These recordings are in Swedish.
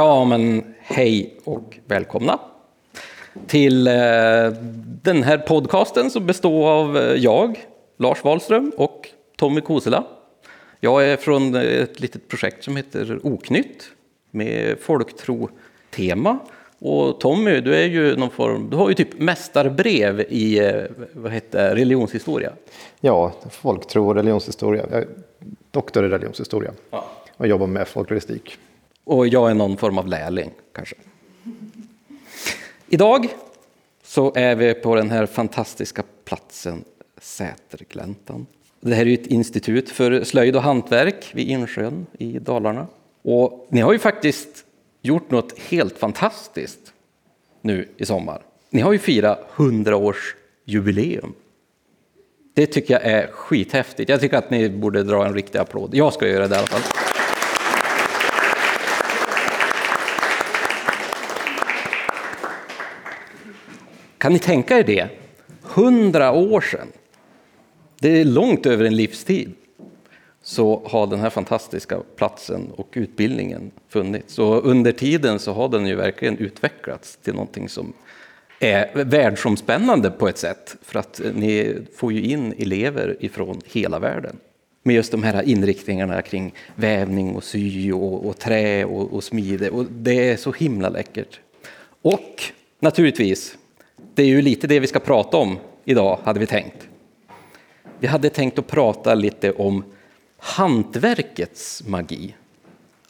Ja, men hej och välkomna till eh, den här podcasten som består av eh, jag, Lars Wahlström och Tommy Kosela. Jag är från ett litet projekt som heter Oknytt med folktro-tema. Och Tommy, du är ju någon form, du har ju typ mästarbrev i eh, vad heter, religionshistoria. Ja, folktro och religionshistoria. Jag är doktor i religionshistoria Ja. och jobbar med folkloristik. Och jag är någon form av lärling, kanske. Idag så är vi på den här fantastiska platsen Sätergläntan. Det här är ett institut för slöjd och hantverk vid Insjön i Dalarna. Och ni har ju faktiskt gjort något helt fantastiskt nu i sommar. Ni har ju firat 100 års jubileum. Det tycker jag är skithäftigt. Jag tycker att ni borde dra en riktig applåd. Jag ska göra det i alla fall. Kan ni tänka er det? Hundra år sedan, det är långt över en livstid, så har den här fantastiska platsen och utbildningen funnits. Och under tiden så har den ju verkligen utvecklats till någonting som är världsomspännande på ett sätt. För att ni får ju in elever ifrån hela världen. Med just de här inriktningarna kring vävning och sy och, och trä och, och smide. Och det är så himla läckert. Och naturligtvis, det är ju lite det vi ska prata om idag, hade vi tänkt. Vi hade tänkt att prata lite om hantverkets magi.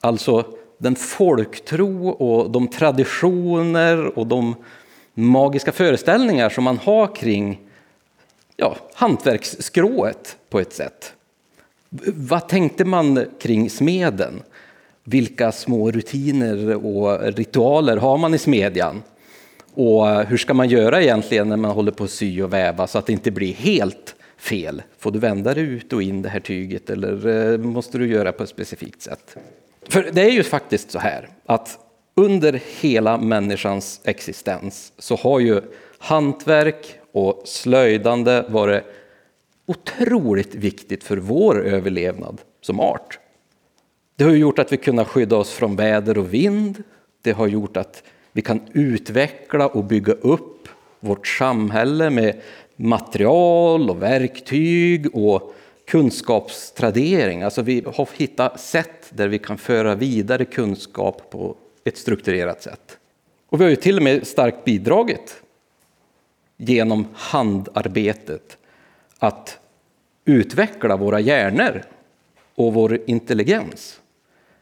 Alltså den folktro och de traditioner och de magiska föreställningar som man har kring ja, hantverksskrået på ett sätt. Vad tänkte man kring smeden? Vilka små rutiner och ritualer har man i smedjan? Och eh, hur ska man göra egentligen när man håller på att sy och väva så att det inte blir helt fel? Får du vända det ut och in det här tyget eller eh, måste du göra på ett specifikt sätt? För det är ju faktiskt så här att under hela människans existens så har ju hantverk och slöjdande varit otroligt viktigt för vår överlevnad som art. Det har gjort att vi kunnat skydda oss från väder och vind. Det har gjort att vi kan utveckla och bygga upp vårt samhälle med material och verktyg och kunskapstradering. Alltså vi har hittat sätt där vi kan föra vidare kunskap på ett strukturerat sätt. Och vi har ju till och med starkt bidragit genom handarbetet att utveckla våra hjärnor och vår intelligens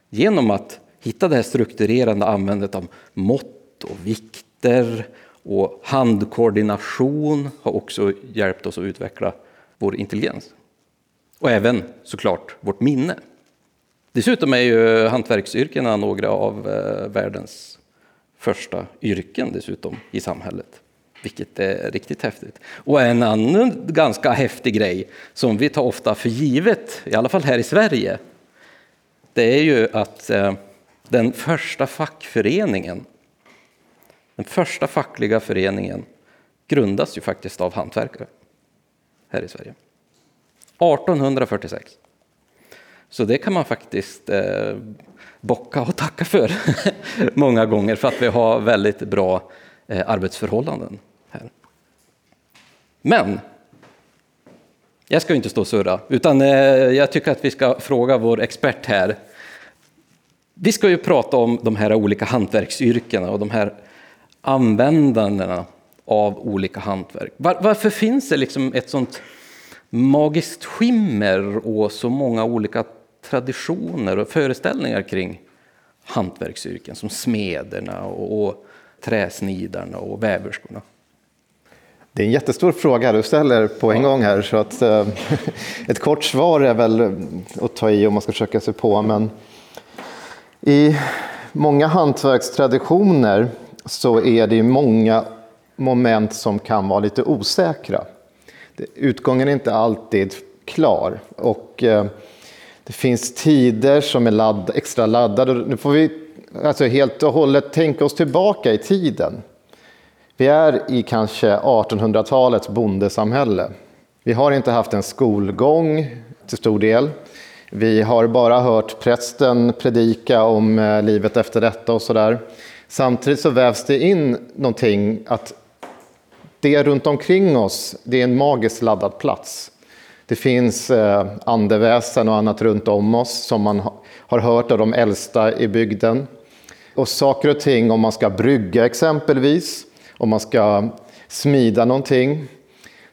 genom att hitta det här strukturerande användandet av mått och vikter och handkoordination har också hjälpt oss att utveckla vår intelligens. Och även såklart vårt minne. Dessutom är ju hantverksyrkena några av eh, världens första yrken dessutom i samhället. Vilket är riktigt häftigt. Och en annan ganska häftig grej som vi tar ofta för givet, i alla fall här i Sverige, det är ju att eh, den första fackföreningen, den första fackliga föreningen grundas ju faktiskt av hantverkare här i Sverige. 1846. Så det kan man faktiskt eh, bocka och tacka för många gånger för att vi har väldigt bra eh, arbetsförhållanden här. Men jag ska ju inte stå och surra, utan eh, jag tycker att vi ska fråga vår expert här. Vi ska ju prata om de här olika hantverksyrkena och de här användandena av olika hantverk. Var, varför finns det liksom ett sånt magiskt skimmer och så många olika traditioner och föreställningar kring hantverksyrken som smederna och, och träsnidarna och väverskorna? Det är en jättestor fråga du ställer på en gång här, så att, eh, ett kort svar är väl att ta i om man ska försöka sig på. Men i många hantverkstraditioner så är det ju många moment som kan vara lite osäkra. Utgången är inte alltid klar och eh, det finns tider som är ladd, extra laddade. Nu får vi alltså helt och hållet tänka oss tillbaka i tiden. Vi är i kanske 1800-talets bondesamhälle. Vi har inte haft en skolgång till stor del. Vi har bara hört prästen predika om eh, livet efter detta och sådär. Samtidigt så vävs det in någonting att det runt omkring oss, det är en magiskt laddad plats. Det finns eh, andeväsen och annat runt om oss som man har hört av de äldsta i bygden. Och saker och ting, om man ska brygga exempelvis, om man ska smida någonting,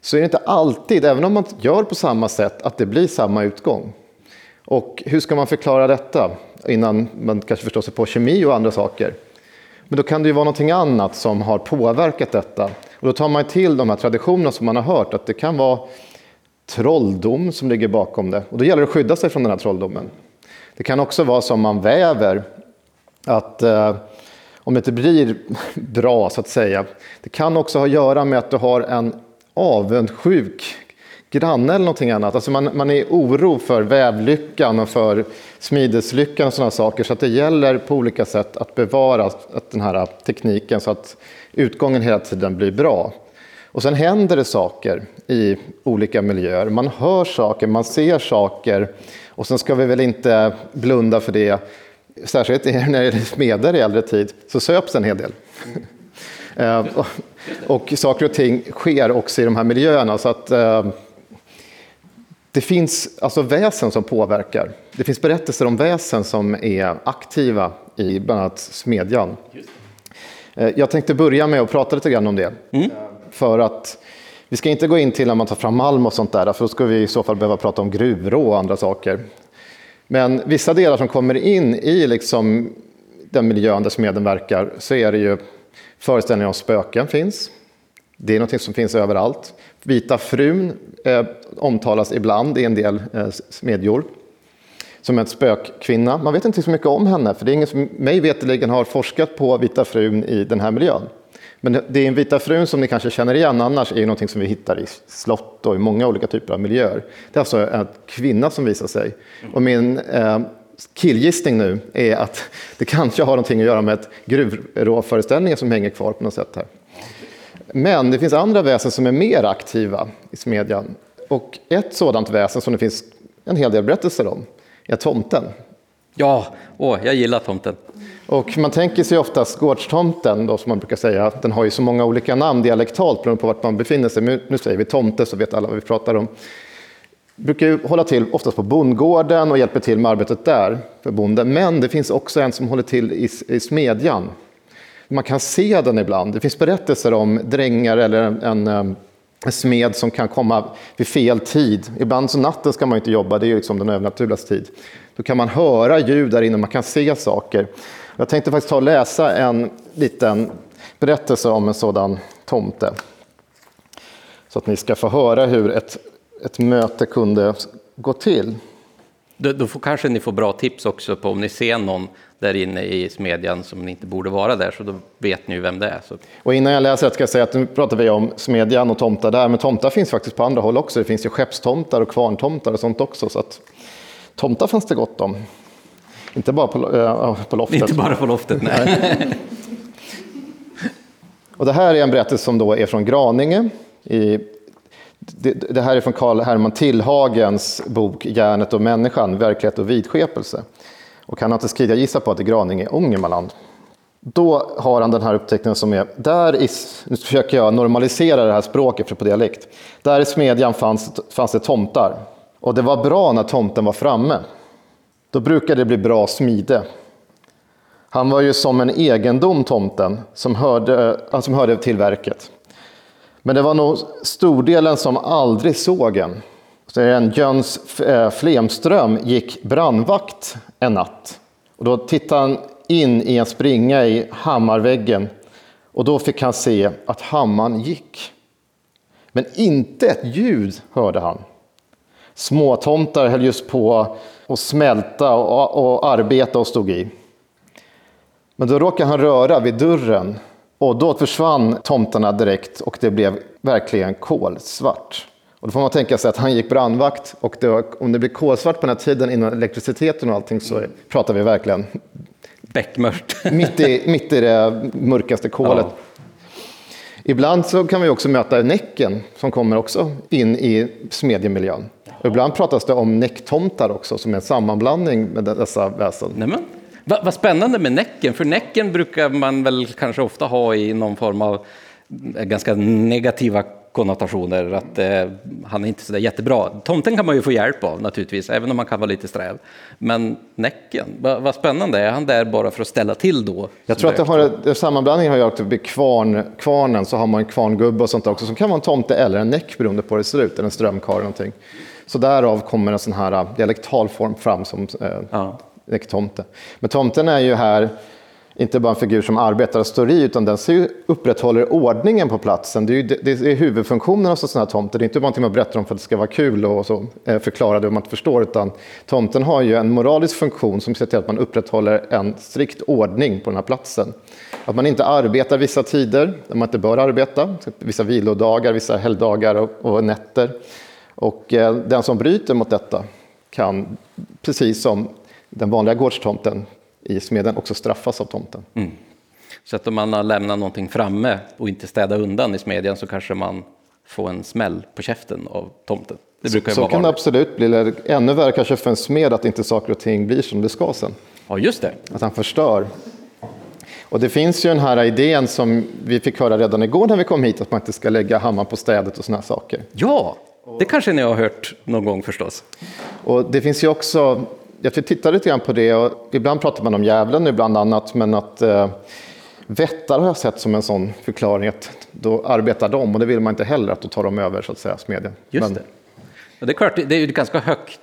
så är det inte alltid, även om man gör på samma sätt, att det blir samma utgång. Och hur ska man förklara detta innan man kanske förstår sig på kemi och andra saker? Men då kan det ju vara någonting annat som har påverkat detta. Och då tar man till de här traditionerna som man har hört, att det kan vara trolldom som ligger bakom det. Och då gäller det att skydda sig från den här trolldomen. Det kan också vara som man väver, att eh, om det inte blir bra så att säga, det kan också ha att göra med att du har en avundsjuk granne eller någonting annat. Alltså man, man är i oro för vävlyckan och för smideslyckan och sådana saker. Så att det gäller på olika sätt att bevara att den här tekniken så att utgången hela tiden blir bra. Och sen händer det saker i olika miljöer. Man hör saker, man ser saker och sen ska vi väl inte blunda för det. Särskilt när det gäller smeder i äldre tid så söps en hel del. Mm. och saker och ting sker också i de här miljöerna. Så att, eh, det finns alltså väsen som påverkar. Det finns berättelser om väsen som är aktiva i bland annat smedjan. Eh, jag tänkte börja med att prata lite grann om det. Mm. För att vi ska inte gå in till när man tar fram malm och sånt där, för då ska vi i så fall behöva prata om gruvrå och andra saker. Men vissa delar som kommer in i liksom den miljön där smeden verkar, så är det ju föreställningar om spöken finns. Det är något som finns överallt. Vita frun eh, omtalas ibland i en del eh, smedjor som en spökkvinna. Man vet inte så mycket om henne, för det är ingen som mig veterligen har forskat på Vita frun i den här miljön. Men det är en Vita frun som ni kanske känner igen annars är ju någonting som vi hittar i slott och i många olika typer av miljöer. Det är alltså en kvinna som visar sig. Och min eh, killgissning nu är att det kanske har någonting att göra med ett gruvråföreställningar som hänger kvar på något sätt här. Men det finns andra väsen som är mer aktiva i smedjan. Och ett sådant väsen som det finns en hel del berättelser om är tomten. Ja, åh, jag gillar tomten. Och man tänker sig oftast gårdstomten, då, som man brukar säga, den har ju så många olika namn dialektalt beroende på vart man befinner sig. Men nu säger vi tomte så vet alla vad vi pratar om. Brukar ju hålla till oftast på bondgården och hjälper till med arbetet där för bonden. Men det finns också en som håller till i, i smedjan. Man kan se den ibland. Det finns berättelser om drängar eller en, en, smed som kan komma vid fel tid. Ibland så natten ska man inte jobba, det är ju liksom den övernaturliga tid. Då kan man höra ljud där inne, man kan se saker. Jag tänkte faktiskt ta och läsa en liten berättelse om en sådan tomte. Så att ni ska få höra hur ett, ett möte kunde gå till. Då, då får, kanske ni får bra tips också på om ni ser någon där inne i smedjan som inte borde vara där, så då vet ni ju vem det är. Så. Och innan jag läser det ska jag säga att nu pratar vi om smedjan och tomtar där, men tomtar finns faktiskt på andra håll också. Det finns ju skeppstomtar och kvarntomtar och sånt också, så att tomtar fanns det gott om. Inte bara på, äh, på loftet. Inte bara på loftet, nej. och det här är en berättelse som då är från Graninge. I, det, det här är från Karl Herman Tillhagens bok Järnet och människan, verklighet och vidskepelse. Och han har inte skrivit, jag gissar på att det är Graninge, Ångermanland. Då har han den här upptäckten som är, där i, nu försöker jag normalisera det här språket för på dialekt. Där i smedjan fanns, fanns det tomtar. Och det var bra när tomten var framme. Då brukade det bli bra smide. Han var ju som en egendom, tomten, som hörde, eh, som hörde till verket. Men det var nog stordelen som aldrig såg en. Så en Jöns eh, Flemström gick brandvakt en natt. Och då tittade han in i en springa i hammarväggen och då fick han se att hammaren gick. Men inte ett ljud hörde han. Småtomtar höll just på att smälta och, och arbeta och stod i. Men då råkade han röra vid dörren och då försvann tomtarna direkt och det blev verkligen kolsvart. Och då får man tänka sig att han gick brandvakt och det var, om det blir kolsvart på den här tiden innan elektriciteten och allting så pratar vi verkligen Bäckmörkt. mitt, i, mitt i det mörkaste kolet. Ja. Ibland så kan vi också möta Näcken som kommer också in i smedjemiljön. Och ibland pratas det om näcktomtar också, som är en sammanblandning med dessa väsen. Nämen. Vad va spännande med Näcken, för Näcken brukar man väl kanske ofta ha i någon form av eh, ganska negativa konnotationer, att eh, han är inte så där jättebra. Tomten kan man ju få hjälp av naturligtvis, även om han kan vara lite sträv. Men Näcken, vad va spännande, är han där bara för att ställa till då? Jag tror att det har, sammanblandningen har gjort att kvarn, kvarnen så har man en kvarngubbe och sånt också, som kan vara en tomte eller en näck beroende på hur det ser ut, eller en strömkar eller någonting. Så därav kommer en sån här eh, dialektal form fram som eh, ja. näcktomte. Men tomten är ju här inte bara en figur som arbetar och står i, utan den upprätthåller ordningen på platsen. Det är, ju, det är huvudfunktionen av sådana här tomter. Det är inte bara någonting man berättar om för att det ska vara kul och så, eh, förklara det om man inte förstår, utan tomten har ju en moralisk funktion som ser till att man upprätthåller en strikt ordning på den här platsen. Att man inte arbetar vissa tider där man inte bör arbeta, vissa vilodagar, vissa helgdagar och, och nätter. Och eh, den som bryter mot detta kan, precis som den vanliga gårdstomten, i smeden också straffas av tomten. Mm. Så att om man har lämnat någonting framme och inte städat undan i smedjan så kanske man får en smäll på käften av tomten. Det brukar så, så kan det absolut bli. Eller ännu värre kanske för en smed att inte saker och ting blir som det ska sen. Ja, just det. Att han förstör. Och det finns ju den här idén som vi fick höra redan igår när vi kom hit, att man inte ska lägga hammaren på städet och sådana saker. Ja, det kanske ni har hört någon gång förstås. Och det finns ju också jag tittade lite grann på det och ibland pratar man om djävulen, ibland annat, men att eh, vättar har jag sett som en sån förklaring att då arbetar de och det vill man inte heller att då tar de över så att säga smedjan. Just men, det. Och det är klart, det är ju ett ganska högt,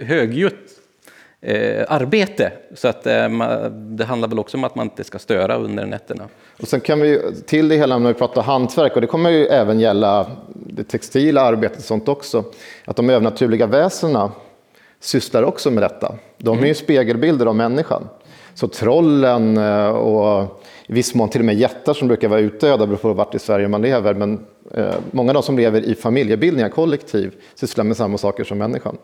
högljutt eh, arbete så att eh, det handlar väl också om att man inte ska störa under nätterna. Och sen kan vi till det hela när vi pratar hantverk och det kommer ju även gälla det textila arbetet och sånt också, att de övernaturliga väsena sysslar också med detta. De är ju spegelbilder av människan. Så trollen eh, och i viss mån till och med jättar som brukar vara utdöda beroende på vart i Sverige man lever. Men eh, många av de som lever i familjebildningar, kollektiv, sysslar med samma saker som människan.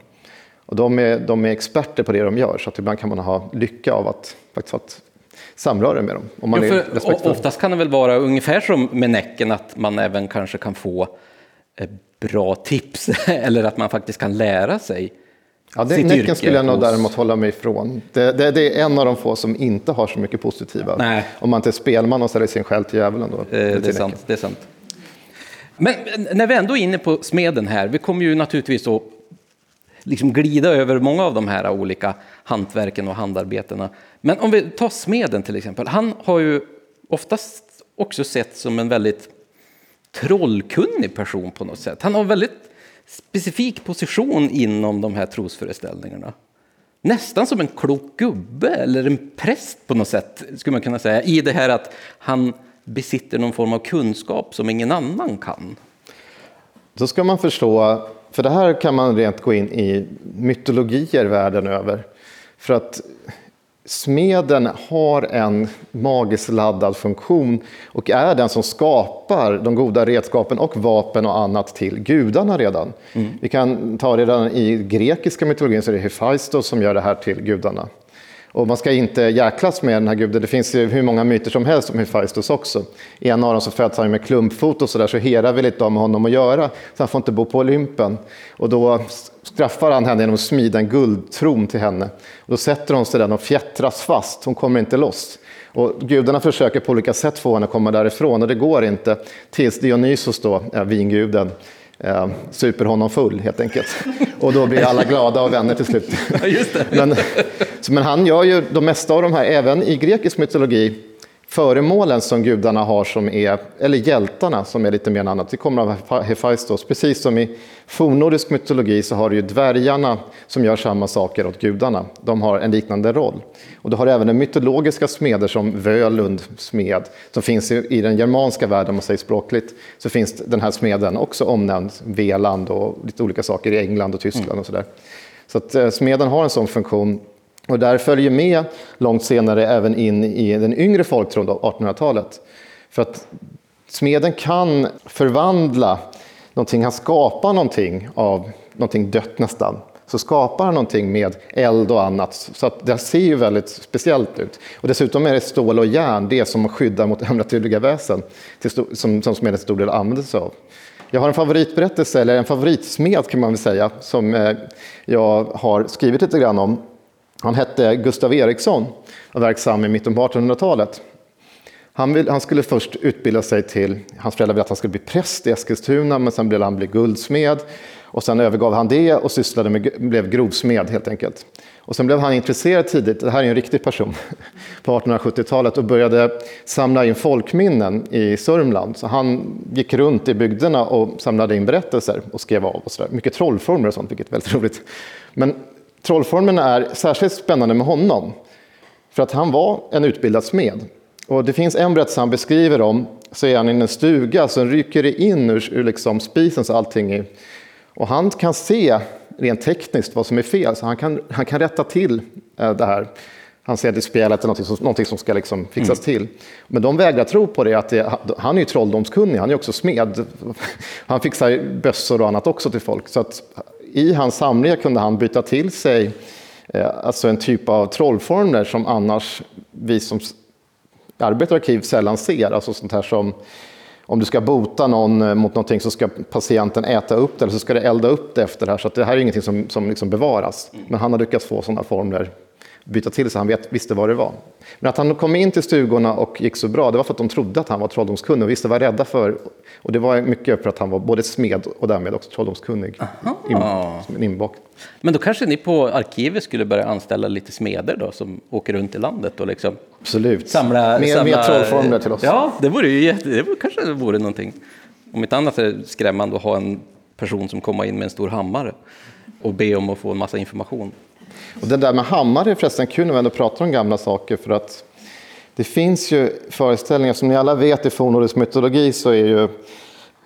Och de är, de är experter på det de gör, så att ibland kan man ha lycka av att faktiskt ha ett samröre med dem. Om man ja, för, oftast kan det väl vara ungefär som med Näcken, att man även kanske kan få eh, bra tips, eller att man faktiskt kan lära sig Ja, det, Näcken skulle jag nog däremot hålla mig ifrån. Det, det, det, är en av de få som inte har så mycket positiva. Nej. Om man inte är spelman och säljer sin själ till djävulen. Då, eh, det, är sant, det är sant. Men när vi ändå är inne på smeden här, vi kommer ju naturligtvis att liksom glida över många av de här olika hantverken och handarbetena. Men om vi tar smeden till exempel, han har ju oftast också sett som en väldigt trollkunnig person på något sätt. Han har väldigt specifik position inom de här trosföreställningarna. Nästan som en klok gubbe eller en präst på något sätt, skulle man kunna säga, i det här att han besitter någon form av kunskap som ingen annan kan. Då ska man förstå, för det här kan man rent gå in i mytologier världen över. För att Smeden har en magiskt laddad funktion och är den som skapar de goda redskapen och vapen och annat till gudarna redan. Mm. Vi kan ta redan i grekiska mytologin så är det Hephaistos som gör det här till gudarna. Och man ska inte jäklas med den här guden. Det finns ju hur många myter som helst om Hephaistos också. I en av dem så föds han med klumpfot och sådär, så Hera vill inte ha med honom att göra. Så han får inte bo på Olympen. Och då straffar han henne genom att smida en guldtron till henne. Och då sätter hon sig den och fjättras fast, hon kommer inte loss. Och gudarna försöker på olika sätt få henne att komma därifrån och det går inte. Tills Dionysos, då, vinguden, eh, super honom full helt enkelt. Och då blir alla glada och vänner till slut. men, men han gör ju de mesta av de här, även i grekisk mytologi, föremålen som gudarna har som är, eller hjältarna som är lite mer än annat, det kommer av Hephaistos. Precis som i fornnordisk mytologi så har du ju dvärgarna som gör samma saker åt gudarna. De har en liknande roll. Och du har även den mytologiska smeder som Völund smed, som finns i, den germanska världen, om man säger språkligt, så finns den här smeden också omnämnd, Veland och lite olika saker i England och Tyskland mm. och sådär. Så att eh, smeden har en sån funktion och där följer med långt senare även in i den yngre folktron, 1800-talet. För att smeden kan förvandla någonting, han skapar någonting av någonting dött nästan. Så skapar han någonting med eld och annat. Så att det ser ju väldigt speciellt ut. Och dessutom är det stål och järn, det som skyddar mot ömnaturliga väsen, som, som smeden till stor del använder sig av. Jag har en favoritberättelse, eller en favoritsmed kan man väl säga, som eh, jag har skrivit lite grann om. Han hette Gustav Eriksson och var verksam i mitten på 1800-talet. Han, vill, han, skulle först utbilda sig till, hans föräldrar ville att han skulle bli präst i Eskilstuna, men sen ville han bli guldsmed. Och sen övergav han det och sysslade med, blev grovsmed helt enkelt. Och sen blev han intresserad tidigt, det här är en riktig person, på 1870-talet och började samla in folkminnen i Sörmland. Så han gick runt i bygderna och samlade in berättelser och skrev av och sådär. Mycket trollformler och sånt, vilket är väldigt roligt. Men trollformerna är särskilt spännande med honom. För att han var en utbildad smed. Och det finns en berättelse han beskriver om, så är han i en stuga, så rycker det in ur, ur liksom spisen så allting är och han kan se rent tekniskt vad som är fel, så han kan, han kan rätta till eh, det här. Han ser det i spelet någonting som, någonting som ska liksom fixas mm. till. Men de vägrar tro på det, att det, han är ju trolldomskunnig, han är också smed. Han fixar bössor och annat också till folk. Så att i hans samlingar kunde han byta till sig eh, alltså en typ av trollformler som annars vi som arbetar i arkiv sällan ser. Alltså sånt här som om du ska bota någon eh, mot någonting så ska patienten äta upp det eller så ska det elda upp det efter det här. Så det här är ingenting som, som liksom bevaras. Men han har lyckats få sådana formler byta till så han vet, visste vad det var. Men att han kom in till stugorna och gick så bra, det var för att de trodde att han var trolldomskunnig och visste vad rädda för. Och det var mycket för att han var både smed och därmed också trolldomskunnig. In, inbak. Men då kanske ni på arkivet skulle börja anställa lite smeder då som åker runt i landet och liksom Absolut. Samla, mer, samla, mer trollformler till oss. Ja, det vore ju jätte, det kanske vore någonting. Om inte annat är det skrämmande att ha en person som kommer in med en stor hammare och be om att få en massa information. Och det där med hammare är förresten kul när vi ändå pratar om gamla saker för att det finns ju föreställningar, som ni alla vet i fornnordisk mytologi så är ju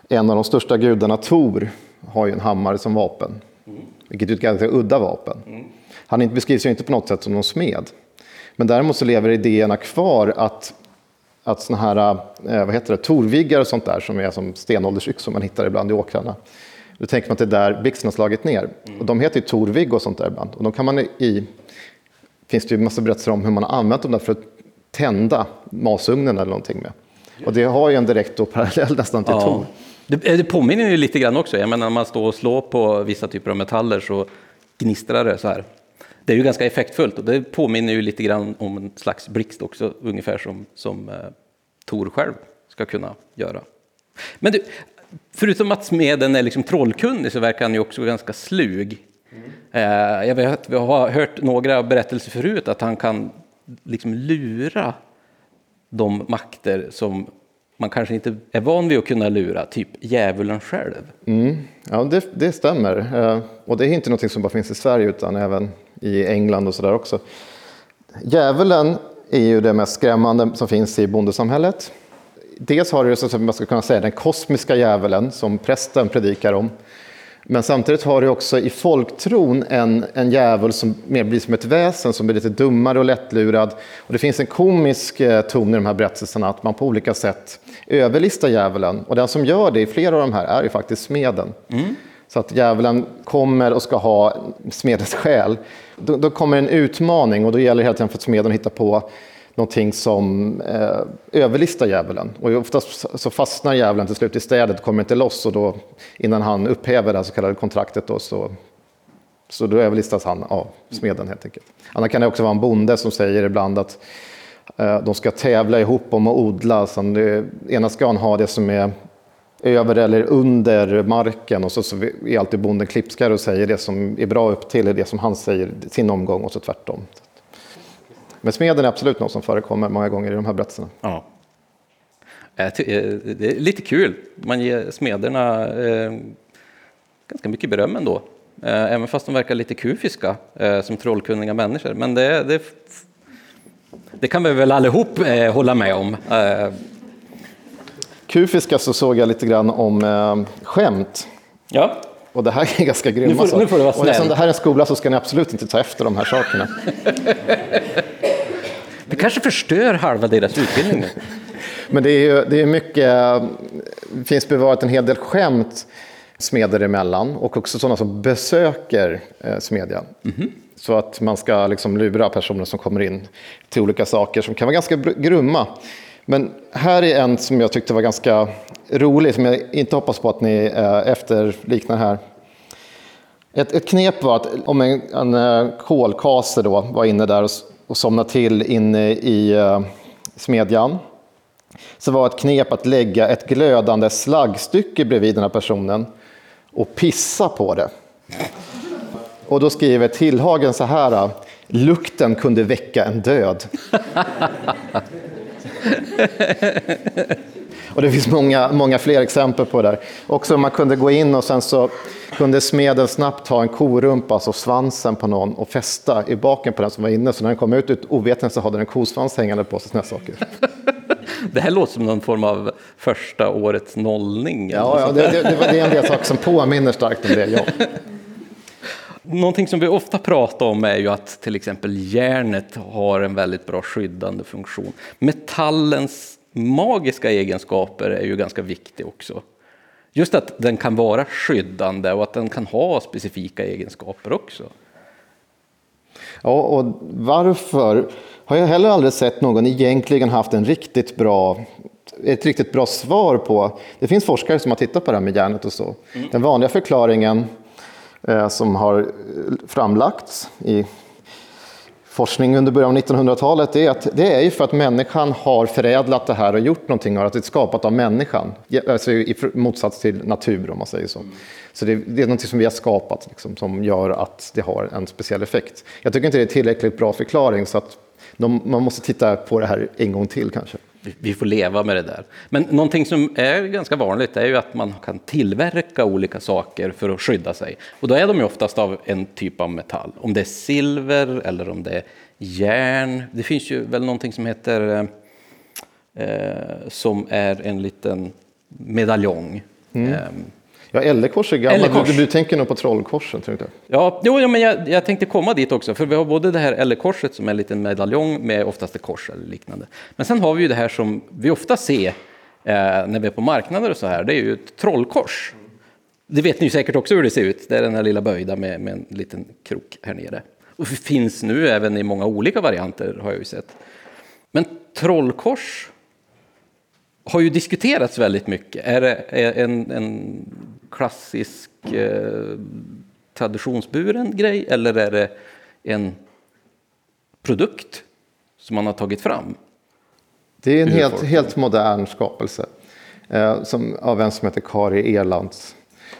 en av de största gudarna, Tor, har ju en hammare som vapen. Mm. Vilket är ett ganska udda vapen. Mm. Han beskrivs ju inte på något sätt som någon smed. Men däremot så lever idéerna kvar att, att såna här, eh, vad heter det, torviggar och sånt där som är som stenåldersyxor man hittar ibland i åkrarna. Då tänker man att det är där blixten har slagit ner. Mm. Och de heter ju torvigg och sånt där ibland. Och de kan man i, finns det ju massa berättelser om hur man har använt dem där för att tända masugnen eller någonting med. Och det har ju en direkt och parallell nästan till ja. tor. Det, eh, det påminner ju lite grann också, jag menar när man står och slår på vissa typer av metaller så gnistrar det så här. Det är ju ganska effektfullt och det påminner ju lite grann om en slags blixt också, ungefär som, som eh, Tor själv ska kunna göra. Men du, förutom att smeden är liksom trollkunnig så verkar han ju också ganska slug. Mm. Jag vet, vi har hört några berättelser förut att han kan liksom lura de makter som man kanske inte är van vid att kunna lura, typ djävulen själv. Mm. Ja, det, det stämmer. Eh, och det är inte något som bara finns i Sverige utan även i England och sådär också. Djävulen är ju det mest skrämmande som finns i bondesamhället. Dels har du så man ska kunna säga, den kosmiska djävulen som prästen predikar om. Men samtidigt har du också i folktron en, en djävul som mer blir som ett väsen som blir lite dummare och lättlurad. Och det finns en komisk eh, ton i de här berättelserna att man på olika sätt överlistar djävulen. Och den som gör det i flera av de här är ju faktiskt smeden. Mm. Så att djävulen kommer och ska ha smedens själ. Då, då, kommer en utmaning och då gäller det hela tiden för smeden att hitta på någonting som eh, överlistar djävulen. Och oftast så fastnar djävulen till slut i städet och kommer inte loss och då innan han upphäver det här så kallade kontraktet då, så, så då överlistas han av smeden helt enkelt. Annars kan det också vara en bonde som säger ibland att eh, de ska tävla ihop om att odla. Så det, ena ska han ha det som är över eller under marken och så, så är alltid bonden klipskare och säger det som är bra upp till är det som han säger sin omgång och så tvärtom. Men smeden är absolut något som förekommer många gånger i de här berättelserna. Ja. Eh, det är lite kul, man ger smederna eh, ganska mycket beröm ändå. Eh, även fast de verkar lite kufiska som trollkunniga människor. Men det, det, det kan vi väl allihop hålla med om kufiska så såg jag lite grann om eh, skämt. Ja. Och det här är ganska grymma nu får, nu får du vara snäll. Och eftersom det här är en skola så ska ni absolut inte ta efter de här sakerna. det kanske förstör halva deras utbildning. Men det är, ju, det är mycket, det finns bevarat en hel del skämt smeder emellan och också sådana som besöker eh, smedjan. Mm -hmm. Så att man ska liksom lura personer som kommer in till olika saker som kan vara ganska grumma. Men här är en som jag tyckte var ganska rolig, som jag inte hoppas på att ni eh, efterliknar här. Ett, ett knep var att om en, en eh, kolkase då var inne där och, och somnade till inne i uh, smedjan, så var ett knep att lägga ett glödande slaggstycke bredvid den här personen och pissa på det. Och då skriver Tillhagen så här, lukten kunde väcka en död. Och det finns många, många fler exempel på det där. Också man kunde gå in och sen så kunde smeden snabbt ta en korumpa, alltså svansen på någon och fästa i baken på den som var inne. Så när den kom ut, ut ovetande så hade den en kosvans hängande på sig. Såna saker. Det här låter som någon form av första årets nollning. Ja, ja det, det, det, var, det är en del saker som påminner starkt om det. Ja. Någonting som vi ofta pratar om är ju att till exempel järnet har en väldigt bra skyddande funktion. Metallens magiska egenskaper är ju ganska viktiga också. Just att den kan vara skyddande och att den kan ha specifika egenskaper också. Ja, och varför har jag heller aldrig sett någon egentligen haft en riktigt bra, ett riktigt bra svar på. Det finns forskare som har tittat på det här med järnet och så. Mm. Den vanliga förklaringen eh, som har framlagts i forskning under början av 1900-talet är att det är ju för att människan har förädlat det här och gjort någonting av det, att det är skapat av människan, alltså i motsats till natur om man säger så. Så det, det är någonting som vi har skapat liksom, som gör att det har en speciell effekt. Jag tycker inte det är tillräckligt bra förklaring så att de, man måste titta på det här en gång till kanske. Vi får leva med det där. Men någonting som är ganska vanligt är ju att man kan tillverka olika saker för att skydda sig. Och då är de ju oftast av en typ av metall. Om det är silver eller om det är järn. Det finns ju väl någonting som heter eh, som är en liten medaljong. Mm. Eh, Ja, Ellekors är gammalt. Du, du, tänker nog på Trollkorsen. Tänkte jag. Ja, jo, ja, men jag, jag, tänkte komma dit också. För vi har både det här Ällekorset som är en liten medaljong med oftast ett kors eller liknande. Men sen har vi ju det här som vi ofta ser eh, när vi är på marknader och så här. Det är ju ett trollkors. Det vet ni säkert också hur det ser ut. Det är den här lilla böjda med, med en liten krok här nere. Och det finns nu även i många olika varianter har jag ju sett. Men trollkors har ju diskuterats väldigt mycket. Är det en, en klassisk eh, traditionsburen grej eller är det en produkt som man har tagit fram? Det är en helt, helt modern skapelse eh, som, av en som heter Kari Erlands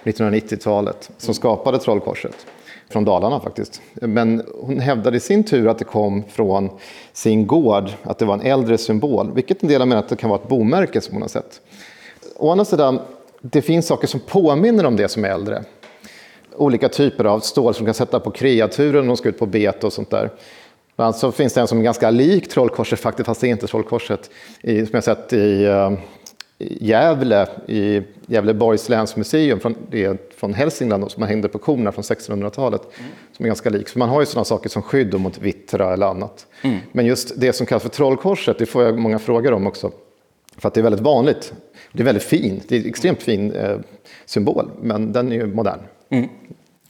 1990-talet som skapade Trollkorset från Dalarna faktiskt. Men hon hävdade i sin tur att det kom från sin gård, att det var en äldre symbol, vilket en del menar att det kan vara ett bomärke som hon har sett. Å andra sidan, det finns saker som påminner om det som är äldre. Olika typer av stål som kan sätta på kreaturen när de ska ut på bete och sånt där. Bland så finns det en som är ganska lik trollkorset faktiskt, fast det är inte trollkorset, i, som jag sett i uh, Gävle, i Gävleborgs länsmuseum från, från Hälsingland som man hängde på korna från 1600-talet. Mm. Som är ganska lik. Så man har ju sådana saker som skydd mot vittra eller annat. Mm. Men just det som kallas för trollkorset, det får jag många frågor om också. För att det är väldigt vanligt. Det är väldigt fin, det är en extremt fin eh, symbol, men den är ju modern. Mm.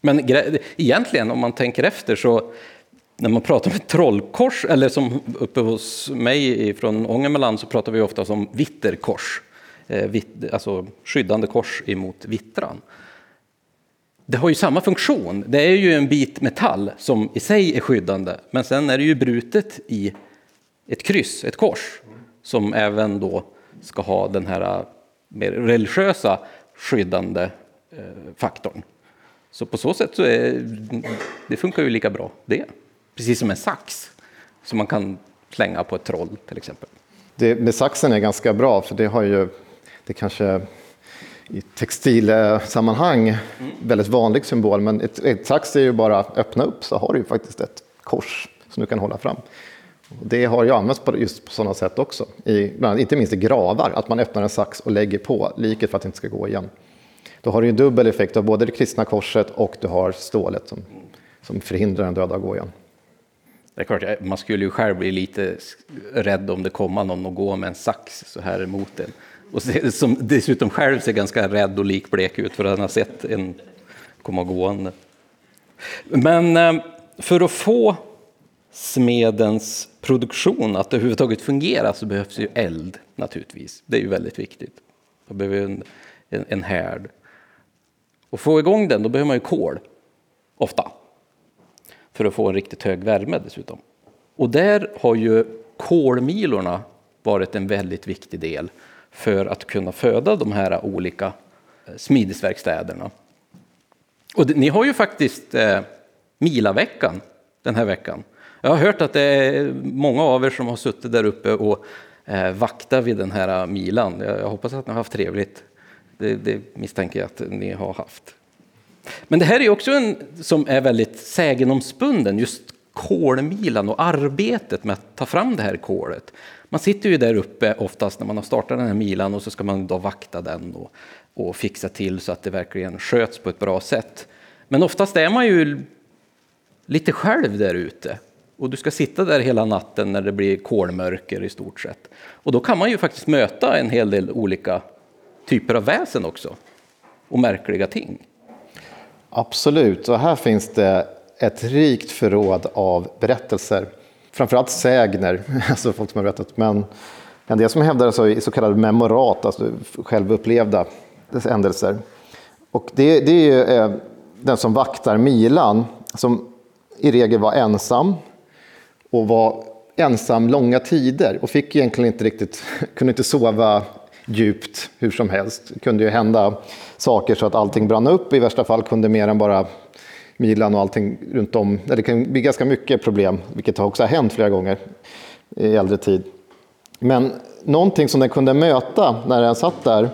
Men egentligen, om man tänker efter, så när man pratar om ett trollkors, eller som uppe hos mig från Ångermanland, så pratar vi ofta om vitterkors. Eh, alltså skyddande kors emot vittran. Det har ju samma funktion. Det är ju en bit metall som i sig är skyddande, men sen är det ju brutet i ett kryss, ett kors, som även då ska ha den här eh, mer religiösa skyddande eh, faktorn. Så på så sätt så är, det funkar ju lika bra det. Precis som en sax som man kan slänga på ett troll till exempel. Det med saxen är ganska bra för det har ju det kanske i textilsammanhang mm. väldigt vanlig symbol. Men ett, ett sax är ju bara öppna upp så har du ju faktiskt ett kors som du kan hålla fram. Det har ju använts på just på sådana sätt också, i, inte minst i gravar, att man öppnar en sax och lägger på liket för att det inte ska gå igen. Då har du ju dubbel effekt av både det kristna korset och du har stålet som, som förhindrar den döda att gå igen. Det är klart, man skulle ju själv bli lite rädd om det kommer någon och går med en sax så här emot en. Och som dessutom själv ser ganska rädd och likblek ut för att han har sett en komma gående. Men eh, för att få smedens produktion att det överhuvudtaget fungerar, så behövs ju eld naturligtvis. Det är ju väldigt viktigt. Man behöver en, en, en härd. Och få igång den, då behöver man ju kol, ofta. För att få en riktigt hög värme dessutom. Och där har ju kolmilorna varit en väldigt viktig del för att kunna föda de här olika eh, smidesverkstäderna. Och det, ni har ju faktiskt eh, Milaveckan den här veckan. Jag har hört att det är många av er som har suttit där uppe och eh, vaktat vid den här eh, milan. Jag, jag hoppas att ni har haft trevligt. Det, det, misstänker jag att ni har haft. Men det här är också en som är väldigt sägenomspunden, just kolmilan och arbetet med att ta fram det här kolet. Man sitter ju där uppe oftast när man har startat den här milan och så ska man då vakta den och, och fixa till så att det verkligen sköts på ett bra sätt. Men oftast är man ju lite själv där ute och du ska sitta där hela natten när det blir kolmörker i stort sett. Och då kan man ju faktiskt möta en hel del olika typer av väsen också och märkliga ting. Absolut, och här finns det ett rikt förråd av berättelser. Framförallt sägner, alltså folk som har berättat, men en del som hävdar alltså så kallade memorat, alltså självupplevda händelser. Och det, det är ju eh, den som vaktar Milan, som i regel var ensam och var ensam långa tider och fick egentligen inte riktigt, kunde inte sova djupt hur som helst. Det kunde ju hända saker så att allting brann upp. I värsta fall kunde mer än bara Milan och allting runt om. Det kan bli ganska mycket problem, vilket också har hänt flera gånger i äldre tid. Men någonting som den kunde möta när den satt där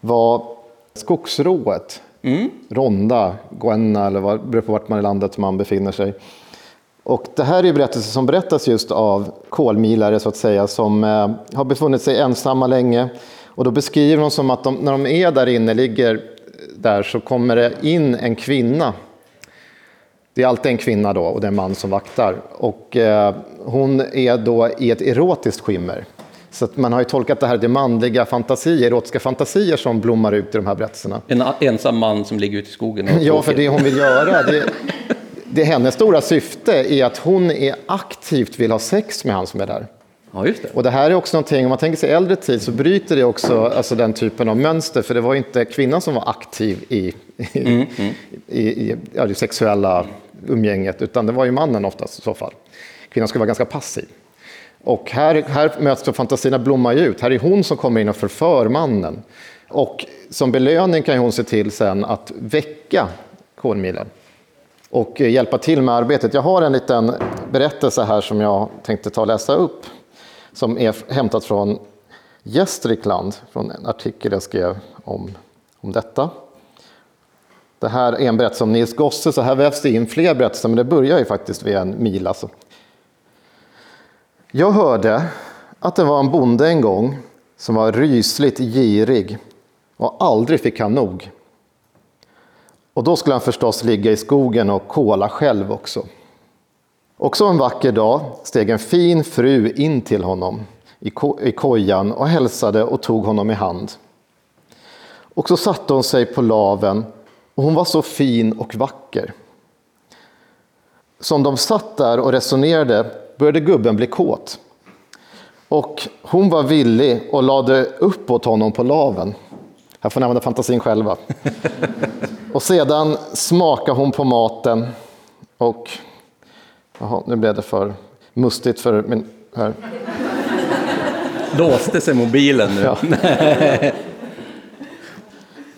var skogsrået. Mm. Ronda, Guenna eller vad, beror på vart man i landet man befinner sig. Och det här är berättelser som berättas just av kolmilare så att säga som eh, har befunnit sig ensamma länge. Och då beskriver de som att de, när de är där inne, ligger där, så kommer det in en kvinna. Det är alltid en kvinna då och det är en man som vaktar. Och eh, hon är då i ett erotiskt skimmer. Så man har ju tolkat det här till manliga fantasier, erotiska fantasier som blommar ut i de här berättelserna. En ensam man som ligger ute i skogen. ja, för det hon vill göra, det, det hennes stora syfte är att hon är aktivt vill ha sex med han som är där. Ja, just det. Och det här är också någonting, om man tänker sig äldre tid så bryter det också alltså den typen av mönster, för det var inte kvinnan som var aktiv i, mm, mm. i, i ja, det sexuella umgänget, utan det var ju mannen oftast i så fall. Kvinnan skulle vara ganska passiv. Och här, här möts då fantasierna blomma ut. Här är hon som kommer in och förför mannen. Och som belöning kan hon se till sen att väcka kolmilen och hjälpa till med arbetet. Jag har en liten berättelse här som jag tänkte ta och läsa upp som är hämtat från Gästrikland, från en artikel jag skrev om, om detta. Det här är en berättelse om Nils Gosse, så här vävs det in fler berättelser, men det börjar ju faktiskt vid en mil. Alltså. Jag hörde att det var en bonde en gång som var rysligt girig och aldrig fick han nog. Och då skulle han förstås ligga i skogen och kola själv också. Också en vacker dag steg en fin fru in till honom i, ko i kojan och hälsade och tog honom i hand. Och så satte hon sig på laven och hon var så fin och vacker. Som de satt där och resonerade började gubben bli kåt. Och hon var villig och lade upp åt honom på laven. Här får ni använda fantasin själva. Och sedan smakade hon på maten och Jaha, nu blev det för mustigt för min... Här. Låste sig mobilen nu? Ja.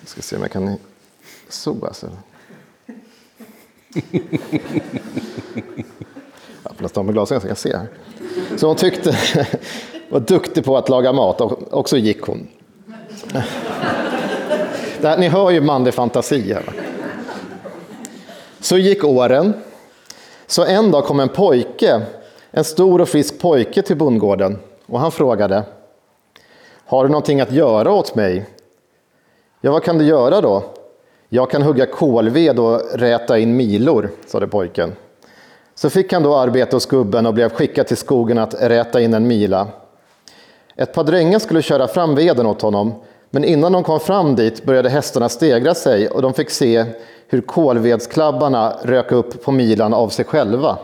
jag ska se om jag kan. Så. Jag får nästan ha med glasögon så jag kan se. Här. Så hon tyckte, var duktig på att laga mat och, så gick hon. Här, ni hör ju manlig fantasi här. Så gick åren. Så en dag kom en pojke, en stor och frisk pojke till bondgården och han frågade Har du någonting att göra åt mig? Ja, vad kan du göra då? Jag kan hugga kolved och räta in milor, sade pojken. Så fick han då arbete hos gubben och blev skickad till skogen att räta in en mila. Ett par drängar skulle köra fram veden åt honom, men innan de kom fram dit började hästarna stegra sig och de fick se hur kolvedsklabbarna rök upp på milan av sig själva.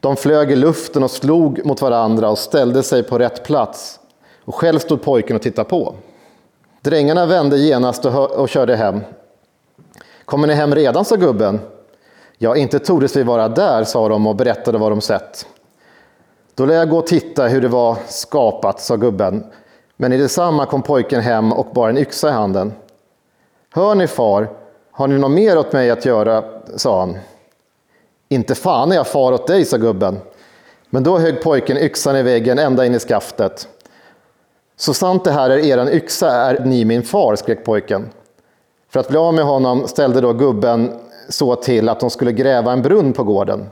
De flög i luften och slog mot varandra och ställde sig på rätt plats. Och själv stod pojken och tittade på. Drängarna vände genast och, och körde hem. Kommer ni hem redan, sa gubben. Ja, inte tordes vi vara där, sa de och berättade vad de sett. Då lär jag gå och titta hur det var skapat, sa gubben. Men i detsamma kom pojken hem och bar en yxa i handen. Hör ni far, har ni något mer åt mig att göra, sa han. Inte fan är jag far åt dig, sa gubben. Men då högg pojken yxan i väggen ända in i skaftet. Så sant det här är eran yxa är ni min far, skrek pojken. För att bli av med honom ställde då gubben så till att de skulle gräva en brunn på gården.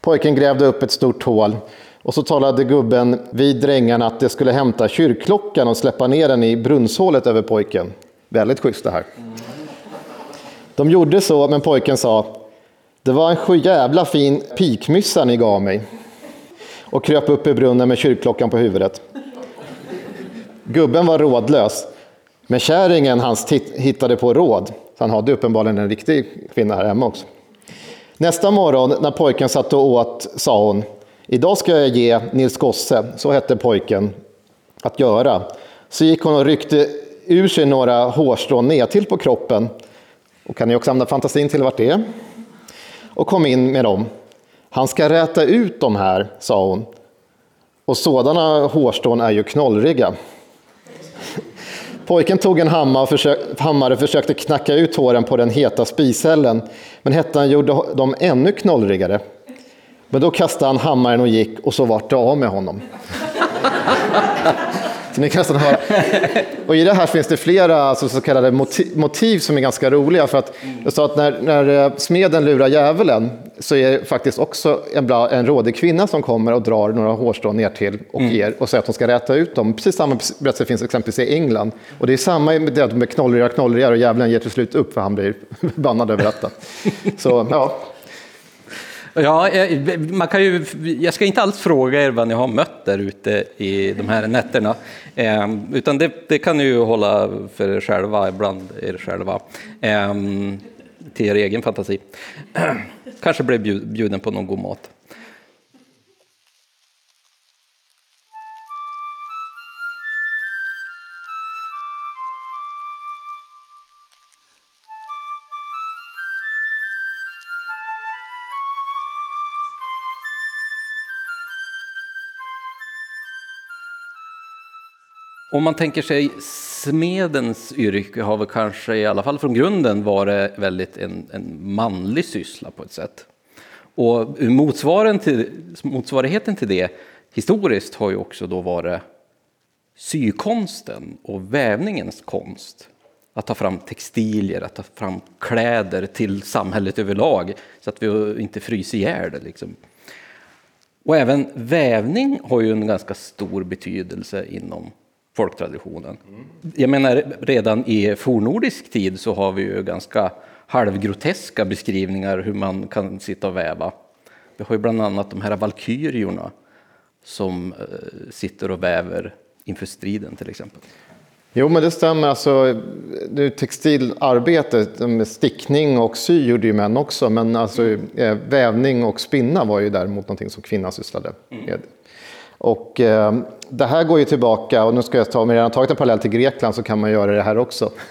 Pojken grävde upp ett stort hål och så talade gubben vid drängarna att de skulle hämta kyrkklockan och släppa ner den i brunnshålet över pojken. Väldigt schysst det här. De gjorde så, men pojken sa det var en sjujävla fin pikmyssa ni gav mig och kröp upp i brunnen med kyrkklockan på huvudet. Gubben var rådlös, men kärringen hans hittade på råd. Så han hade uppenbarligen en riktig kvinna här hemma också. Nästa morgon när pojken satt och åt sa hon, idag ska jag ge Nils Gosse, så hette pojken, att göra. Så gick hon och ryckte ur sig några hårstrån ner till på kroppen. Och kan ni också använda fantasin till vart det är? Och kom in med dem. Han ska räta ut de här, sa hon. Och sådana hårstrån är ju knollriga. Pojken tog en hammare och, hammare och försökte knacka ut håren på den heta spishällen, men hettan gjorde dem ännu knollrigare. Men då kastade han hammaren och gick och så vart det av med honom. Så ni kan nästan höra. Och i det här finns det flera alltså, så kallade motiv, motiv som är ganska roliga. För att jag sa att när, när eh, smeden lurar djävulen så är det faktiskt också en, en rådig kvinna som kommer och drar några hårstrån ner till och mm. ger och säger att hon ska räta ut dem. Precis samma berättelse finns exempelvis i England. Och det är samma med det med knollriga knollriga och djävulen ger till slut upp för han blir bannad över detta. Så ja, Ja, eh, man kan ju, jag ska inte alls fråga er vad ni har mött där ute i de här nätterna, eh, utan det, det, kan ni ju hålla för er själva, bland er själva, eh, till er egen fantasi. Kanske blev bjuden på någon god mat. Om man tänker sig smedens yrke har väl kanske i alla fall från grunden varit väldigt en, en manlig syssla på ett sätt. Och till, motsvarigheten till det historiskt har ju också då varit sykonsten och vävningens konst. Att ta fram textilier, att ta fram kläder till samhället överlag så att vi inte fryser ihjäl det. Liksom. Och även vävning har ju en ganska stor betydelse inom folktraditionen. Jag menar, redan i fornordisk tid så har vi ju ganska halvgroteska beskrivningar hur man kan sitta och väva. Vi har ju bland annat de här valkyriorna som eh, sitter och väver inför striden till exempel. Jo, men det stämmer. Alltså, det textilarbete med stickning och sy gjorde ju män också, men alltså, eh, vävning och spinna var ju däremot någonting som kvinnan sysslade med. Mm. Och eh, det här går ju tillbaka, och nu ska jag ta, om jag redan tagit en parallell till Grekland så kan man göra det här också.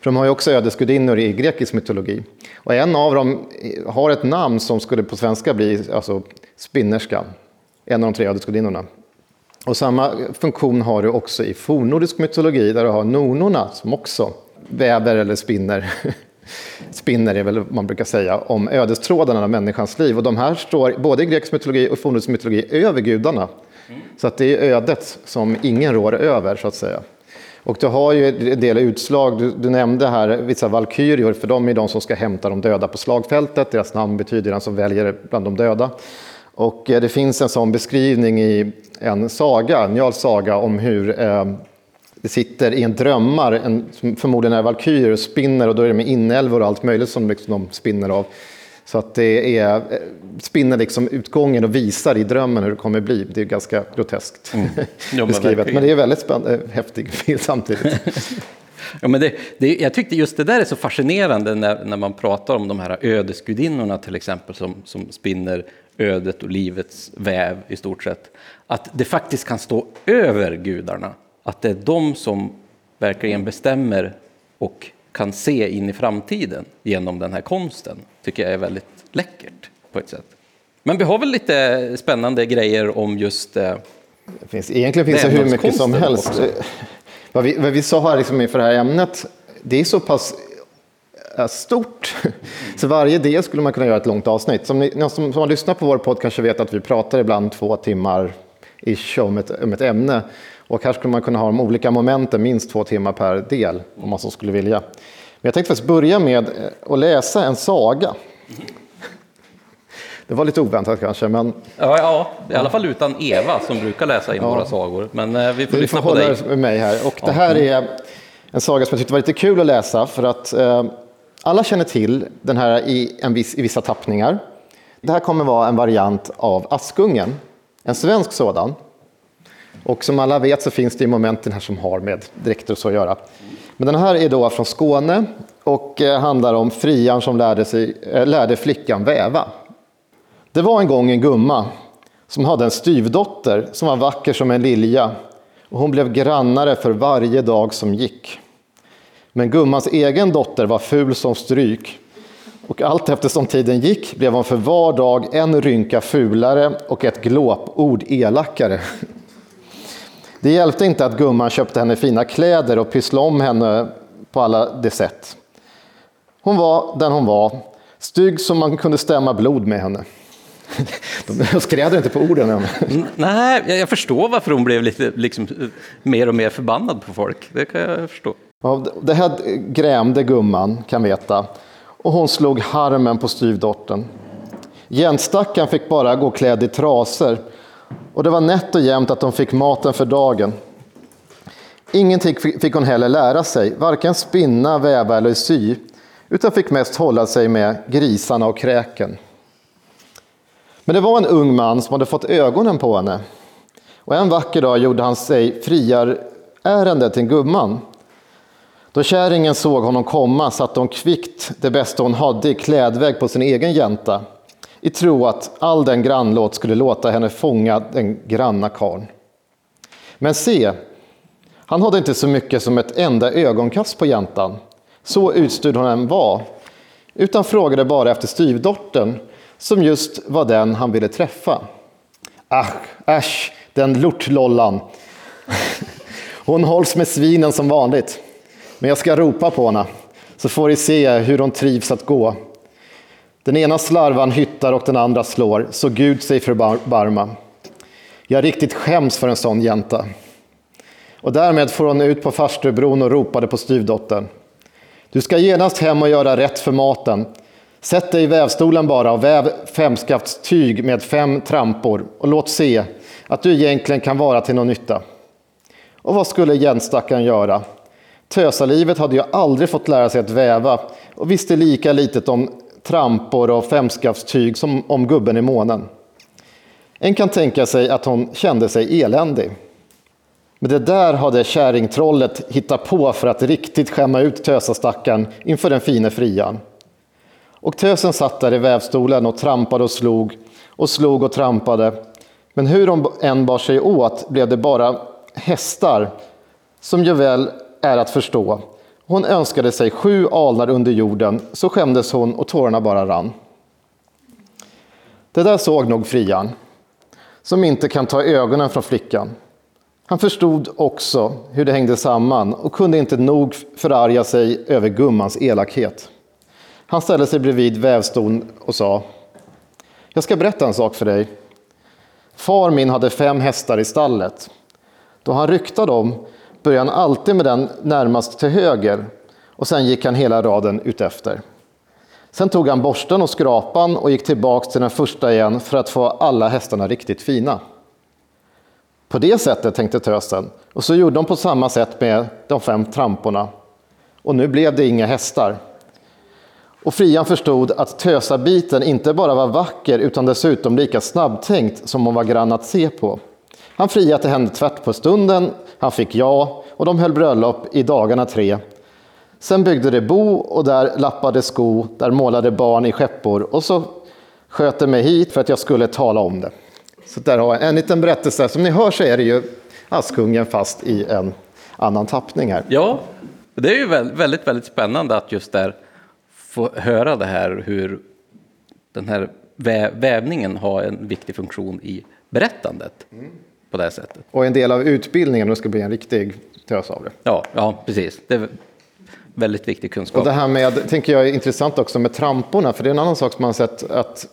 För de har ju också ödesgudinnor i grekisk mytologi. Och en av dem har ett namn som skulle på svenska bli alltså, spinnerska. En av de tre ödesgudinnorna. Och samma funktion har du också i fornnordisk mytologi där du har nornorna som också väver eller spinner. spinner är väl vad man brukar säga, om ödestrådarna av människans liv. Och de här står både i grekisk mytologi och fornnordisk mytologi över gudarna. Mm. Så att det är ödet som ingen rår över, så att säga. Och du har ju en del utslag, du, du, nämnde här vissa valkyrior, för de är de som ska hämta de döda på slagfältet. Deras namn betyder den som väljer bland de döda. Och eh, det finns en sån beskrivning i en saga, Njals saga, om hur eh, det sitter i en drömmar, en, som förmodligen är valkyrier, och spinner och då är det med inälvor och allt möjligt som liksom de spinner av. Så att det är, spinner liksom utgången och visar i drömmen hur det kommer bli. Det är ganska groteskt mm. ja, beskrivet. Men det är väldigt spännande, häftig bild samtidigt. ja, men det, det, jag tyckte just det där är så fascinerande när, när man pratar om de här ödesgudinnorna till exempel som, som spinner ödet och livets väv i stort sett. Att det faktiskt kan stå över gudarna. Att det är de som verkligen bestämmer och kan se in i framtiden genom den här konsten. Tycker jag är väldigt läckert på ett sätt. Men vi har väl lite spännande grejer om just eh, det finns, Egentligen finns det hur mycket som helst. Också. Vad vi, vad vi sa här liksom inför det här ämnet, det är så pass eh, stort. Så varje del skulle man kunna göra ett långt avsnitt. Som ni som, som har lyssnat på vår podd kanske vet att vi pratar ibland två timmar ish om ett, om ett ämne. Och här skulle man kunna ha de olika momenten minst två timmar per del om man så skulle vilja. Jag tänkte faktiskt börja med eh, att läsa en saga. Det var lite oväntat kanske, men... Ja, ja, i alla fall utan Eva som brukar läsa in ja. våra sagor. Men eh, vi får vi lyssna får på dig. med mig här. Och ja. det här är en saga som jag tyckte var lite kul att läsa för att eh, alla känner till den här i, en viss, i vissa tappningar. Det här kommer vara en variant av Askungen, en svensk sådan. Och som alla vet så finns det i momenten här som har med dräkter och så att göra. Men den här är då från Skåne och eh, handlar om frian som lärde, sig, eh, lärde flickan väva. Det var en gång en gumma som hade en styvdotter som var vacker som en lilja och hon blev grannare för varje dag som gick. Men gummans egen dotter var ful som stryk och allt eftersom tiden gick blev hon för var dag en rynka fulare och ett glåpord elakare. Det hjälpte inte att gumman köpte henne fina kläder och pysslade om henne på alla de sätt. Hon var den hon var, stygg som man kunde stämma blod med henne. De skräder inte på orden. Nej, jag förstår varför hon blev lite liksom, mer och mer förbannad på folk. Det kan jag förstå. Ja, det här grämde gumman, kan veta. Och hon slog harmen på styvdottern. Jänstackaren fick bara gå klädd i trasor och det var nätt och jämnt att de fick maten för dagen. Ingenting fick hon heller lära sig, varken spinna, väva eller sy, utan fick mest hålla sig med grisarna och kräken. Men det var en ung man som hade fått ögonen på henne. Och en vacker dag gjorde han sig friarärende till gumman. Då kärringen såg honom komma satte hon kvickt det bästa hon hade i klädväg på sin egen jänta i tro att all den grannlåt skulle låta henne fånga den granna karn. Men se, han hade inte så mycket som ett enda ögonkast på jäntan, så utstyrd hon än var, utan frågade bara efter styvdottern, som just var den han ville träffa. Ach, äsch, den lortlollan. Hon hålls med svinen som vanligt, men jag ska ropa på henne, så får ni se hur hon trivs att gå. Den ena slarvan hyttar och den andra slår, så Gud sig förbarma. Jag riktigt skäms för en sån jänta. Och därmed får hon ut på farstubron och ropade på styvdottern. Du ska genast hem och göra rätt för maten. Sätt dig i vävstolen bara och väv femskaftstyg med fem trampor och låt se att du egentligen kan vara till någon nytta. Och vad skulle jänstackaren göra? Tösalivet hade ju aldrig fått lära sig att väva och visste lika litet om trampor och femskaftstyg som om gubben i månen. En kan tänka sig att hon kände sig eländig. Men det där hade kärringtrollet hittat på för att riktigt skämma ut tösastackaren inför den fine frian. Och tösen satt där i vävstolen och trampade och slog och slog och trampade. Men hur de än bar sig åt blev det bara hästar, som ju väl är att förstå, hon önskade sig sju alnar under jorden, så skämdes hon och tårarna bara rann. Det där såg nog frian, som inte kan ta ögonen från flickan. Han förstod också hur det hängde samman och kunde inte nog förarga sig över gummans elakhet. Han ställde sig bredvid vävstolen och sa Jag ska berätta en sak för dig. Far min hade fem hästar i stallet. Då han ryktade dem började han alltid med den närmast till höger och sen gick han hela raden utefter. Sen tog han borsten och skrapan och gick tillbaks till den första igen för att få alla hästarna riktigt fina. På det sättet tänkte tösen och så gjorde de på samma sätt med de fem tramporna. Och nu blev det inga hästar. Och Frian förstod att tösabiten inte bara var vacker utan dessutom lika snabbtänkt som hon var grann att se på. Han friade till henne tvärt på stunden, han fick ja och de höll bröllop i dagarna tre. Sen byggde de bo och där lappade sko, där målade barn i skeppor och så sköter mig hit för att jag skulle tala om det. Så där har jag en liten berättelse. Som ni hör så är det ju Askungen fast i en annan tappning här. Ja, det är ju väldigt, väldigt spännande att just där få höra det här hur den här vävningen har en viktig funktion i berättandet mm. På det sättet. Och en del av utbildningen, det ska bli en riktig tös av det. Ja, ja precis. Det är väldigt viktig kunskap. Och det här med, tänker jag är intressant också med tramporna, för det är en annan sak som man har sett att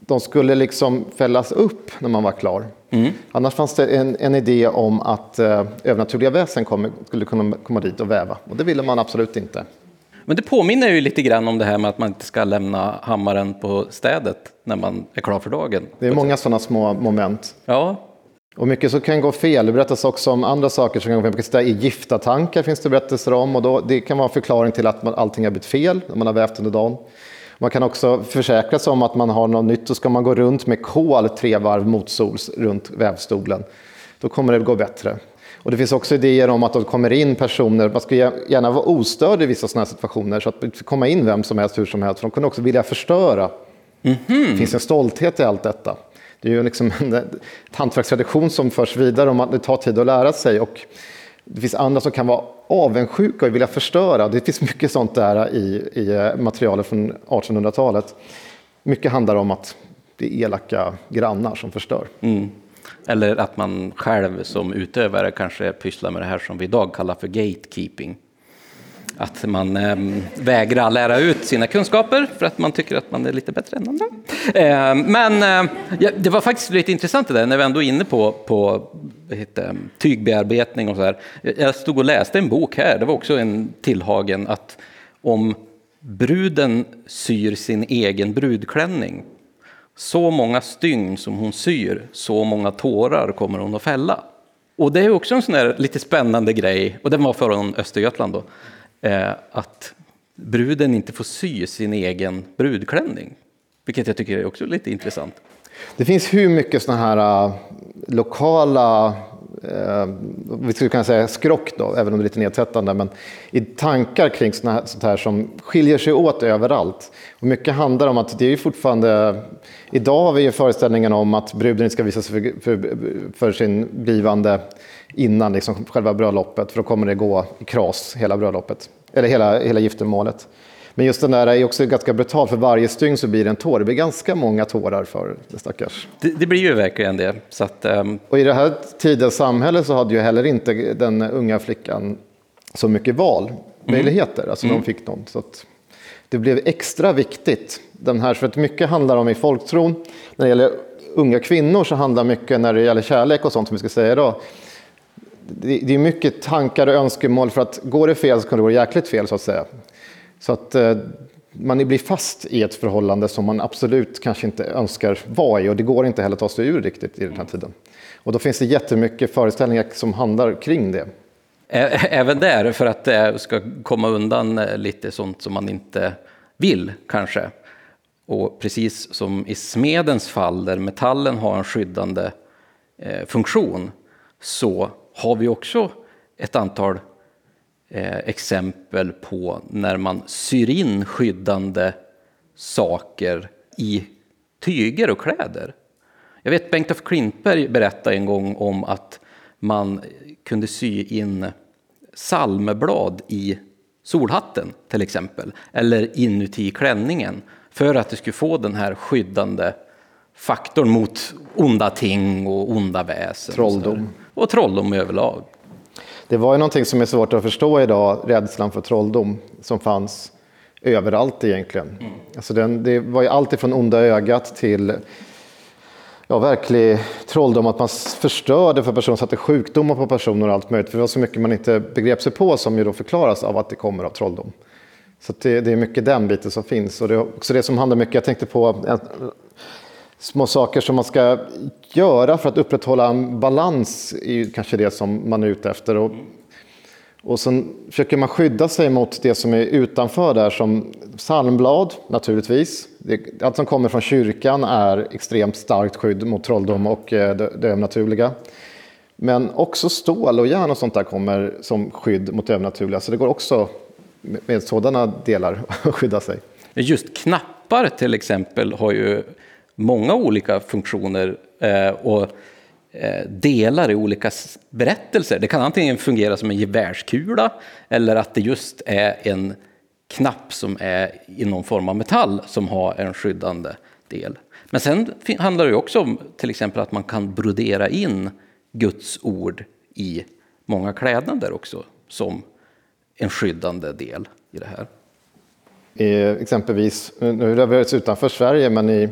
de skulle liksom fällas upp när man var klar. Mm. Annars fanns det en, en idé om att eh, övernaturliga väsen kom, skulle kunna komma dit och väva. Och det ville man absolut inte. Men det påminner ju lite grann om det här med att man inte ska lämna hammaren på städet när man är klar för dagen. Det är många sådana små moment. Ja. Och mycket som kan gå fel. Det berättas också om andra saker som kan gå fel. I gifta tankar finns det berättelser om. Och då, det kan vara en förklaring till att man, allting har blivit fel när man har vävt under dagen. Man kan också försäkra sig om att man har något nytt. Då ska man gå runt med kol tre varv motsols runt vävstolen. Då kommer det gå bättre. Och det finns också idéer om att det kommer in personer, man ska gärna vara ostörd i vissa sådana här situationer, så att det komma in vem som helst, hur som helst, för de kunde också vilja förstöra. Mm -hmm. Det finns en stolthet i allt detta. Det är ju liksom en eh, hantverkstradition som förs vidare, om att det tar tid att lära sig. Och det finns andra som kan vara avundsjuka och vilja förstöra. Det finns mycket sånt där i, i eh, materialet från 1800-talet. Mycket handlar om att det är elaka grannar som förstör. Mm. Eller att man själv som utövare kanske pysslar med det här som vi idag kallar för gatekeeping. Att man eh, vägrar lära ut sina kunskaper för att man tycker att man är lite bättre än andra. Eh, men eh, ja, det var faktiskt lite intressant det där när vi ändå är inne på, på heter, tygbearbetning och så här. Jag stod och läste en bok här, det var också en tillhagen, att om bruden syr sin egen brudklänning så många stygn som hon syr, så många tårar kommer hon att fälla. Och det är också en sån lite spännande grej, och den var från Östergötland då, eh, att bruden inte får sy sin egen brudklänning. Vilket jag tycker är också lite intressant. Det finns hur mycket sådana här uh, lokala eh, vi skulle kunna säga skrock då, även om det är lite nedsättande, men i tankar kring här, sånt här som skiljer sig åt överallt. Och mycket handlar om att det är fortfarande, idag har vi ju föreställningen om att bruden inte ska visa sig för, för, för sin blivande innan liksom själva bröllopet, för då kommer det gå i kras hela bröllopet, eller hela, hela giftermålet. Men just den där är också ganska brutal, för varje stygn så blir det en tår. Det blir ganska många tårar för det stackars. Det, det blir ju verkligen det. Så att, um... Och i det här tidens samhälle så hade ju heller inte den unga flickan så mycket valmöjligheter. Mm. Alltså mm. de fick någon. Så att det blev extra viktigt. Den här, för att mycket handlar om i folktron. När det gäller unga kvinnor så handlar mycket när det gäller kärlek och sånt som vi ska säga idag. Det, det är mycket tankar och önskemål för att går det fel så kan det gå jäkligt fel så att säga. Så att eh, man blir fast i ett förhållande som man absolut kanske inte önskar vara i och det går inte heller att ta sig ur riktigt i den här tiden. Och då finns det jättemycket föreställningar som handlar kring det. Även där, för att det ska komma undan eh, lite sånt som man inte vill kanske. Och precis som i smedens fall, där metallen har en skyddande eh, funktion, så har vi också ett antal eh, exempel på när man syr in skyddande saker i tyger och kläder. Jag vet Bengt af Klintberg berättade en gång om att man kunde sy in salmeblad i solhatten till exempel, eller inuti klänningen för att det skulle få den här skyddande faktorn mot onda ting och onda väsen. Trolldom. Och, trolldom överlag. Det var ju någonting som är svårt att förstå idag, rädslan för trolldom, som fanns överallt egentligen. Mm. Alltså den, det var ju allt ifrån onda ögat till ja, verklig trolldom, att man förstörde för personer, satte sjukdomar på personer och allt möjligt. För det var så mycket man inte begrep sig på som ju då förklaras av att det kommer av trolldom. Så det, det, är mycket den biten som finns. Och det är också det som handlar mycket, jag tänkte på små saker som man ska göra för att upprätthålla en balans är kanske det som man är ute efter. Och, och sen försöker man skydda sig mot det som är utanför där som psalmblad naturligtvis. allt som kommer från kyrkan är extremt starkt skydd mot trolldom och eh, det, det övernaturliga. Men också stål och järn och sånt där kommer som skydd mot det övernaturliga. Så det går också med sådana delar att skydda sig. Just knappar till exempel har ju många olika funktioner eh, och eh, delar i olika berättelser. Det kan antingen fungera som en gevärskula eller att det just är en knapp som är i någon form av metall som har en skyddande del. Men sen handlar det också om till exempel att man kan brodera in Guds ord i många klädnader också som en skyddande del i det här. I, exempelvis, nu har vi utanför Sverige, men i,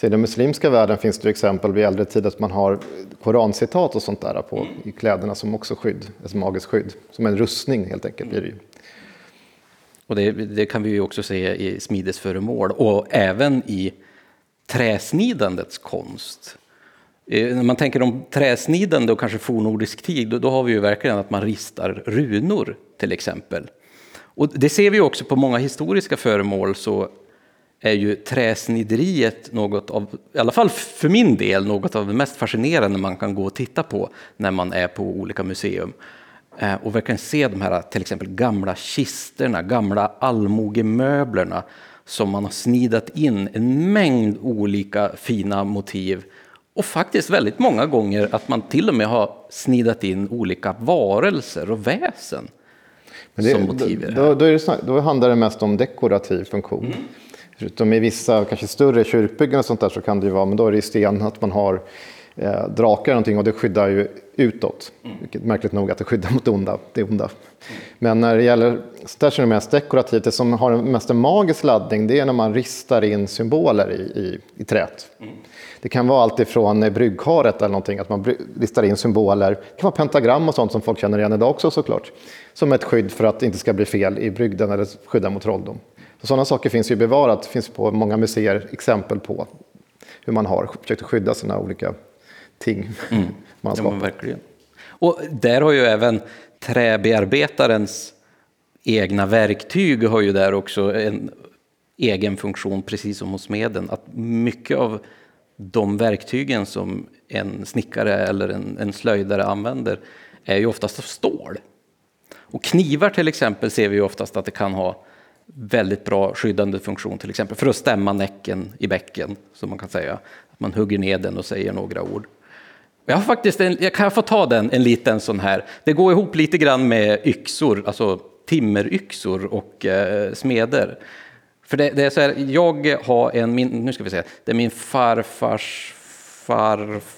i den muslimska världen finns det exempel vid äldre tid att man har korancitat och sånt där på i kläderna som också skydd, ett magiskt skydd. Som en rustning helt enkelt blir det ju. Och det, det, kan vi ju också se i smidesföremål och även i träsnidandets konst. Eh, när man tänker om träsnidande och kanske fornordisk tid, då, då har vi ju verkligen att man ristar runor till exempel. Och det ser vi också på många historiska föremål så är ju träsnideriet något av, i alla fall för min del, något av det mest fascinerande man kan gå och titta på när man är på olika museum. Eh, och verkligen se de här till exempel gamla kisterna, gamla allmogemöblerna som man har snidat in en mängd olika fina motiv. Och faktiskt väldigt många gånger att man till och med har snidat in olika varelser och väsen det, som motiv. Då, då, det, då, handlar det mest om dekorativ funktion. Mm. Förutom i vissa kanske större kyrkbyggen och sånt där så kan det ju vara, men då är det sten att man har eh, drakar någonting och det skyddar ju utåt. Mm. Vilket märkligt nog att det skyddar mot onda, det onda. Mm. Men när det gäller, där är det mest dekorativt, det som har mest en magisk laddning det är när man ristar in symboler i, i, i träet. Mm. Det kan vara allt ifrån bryggkaret eller någonting, att man ristar in symboler. Det kan vara pentagram och sånt som folk känner igen idag också såklart. Som ett skydd för att det inte ska bli fel i brygden eller skydda mot trolldom. Så sådana saker finns ju bevarat, det finns på många museer exempel på hur man har försökt skydda sina olika ting mm. man har skapat. Ja, verkligen. Och där har ju även träbearbetarens egna verktyg har ju där också en egen funktion, precis som hos smeden. Att mycket av de verktygen som en snickare eller en, en slöjdare använder är ju oftast av stål. Och knivar till exempel ser vi ju oftast att det kan ha väldigt bra skyddande funktion, till exempel för att stämma näcken i bäcken, som man kan säga. Att man hugger ner den och säger några ord. Jag har faktiskt en, jag kan få ta den, en liten sån här. Det går ihop lite grann med yxor, alltså timmeryxor och eh, smeder. För det, det, är så här, jag har en, min, nu ska vi se, det är min farfars farfar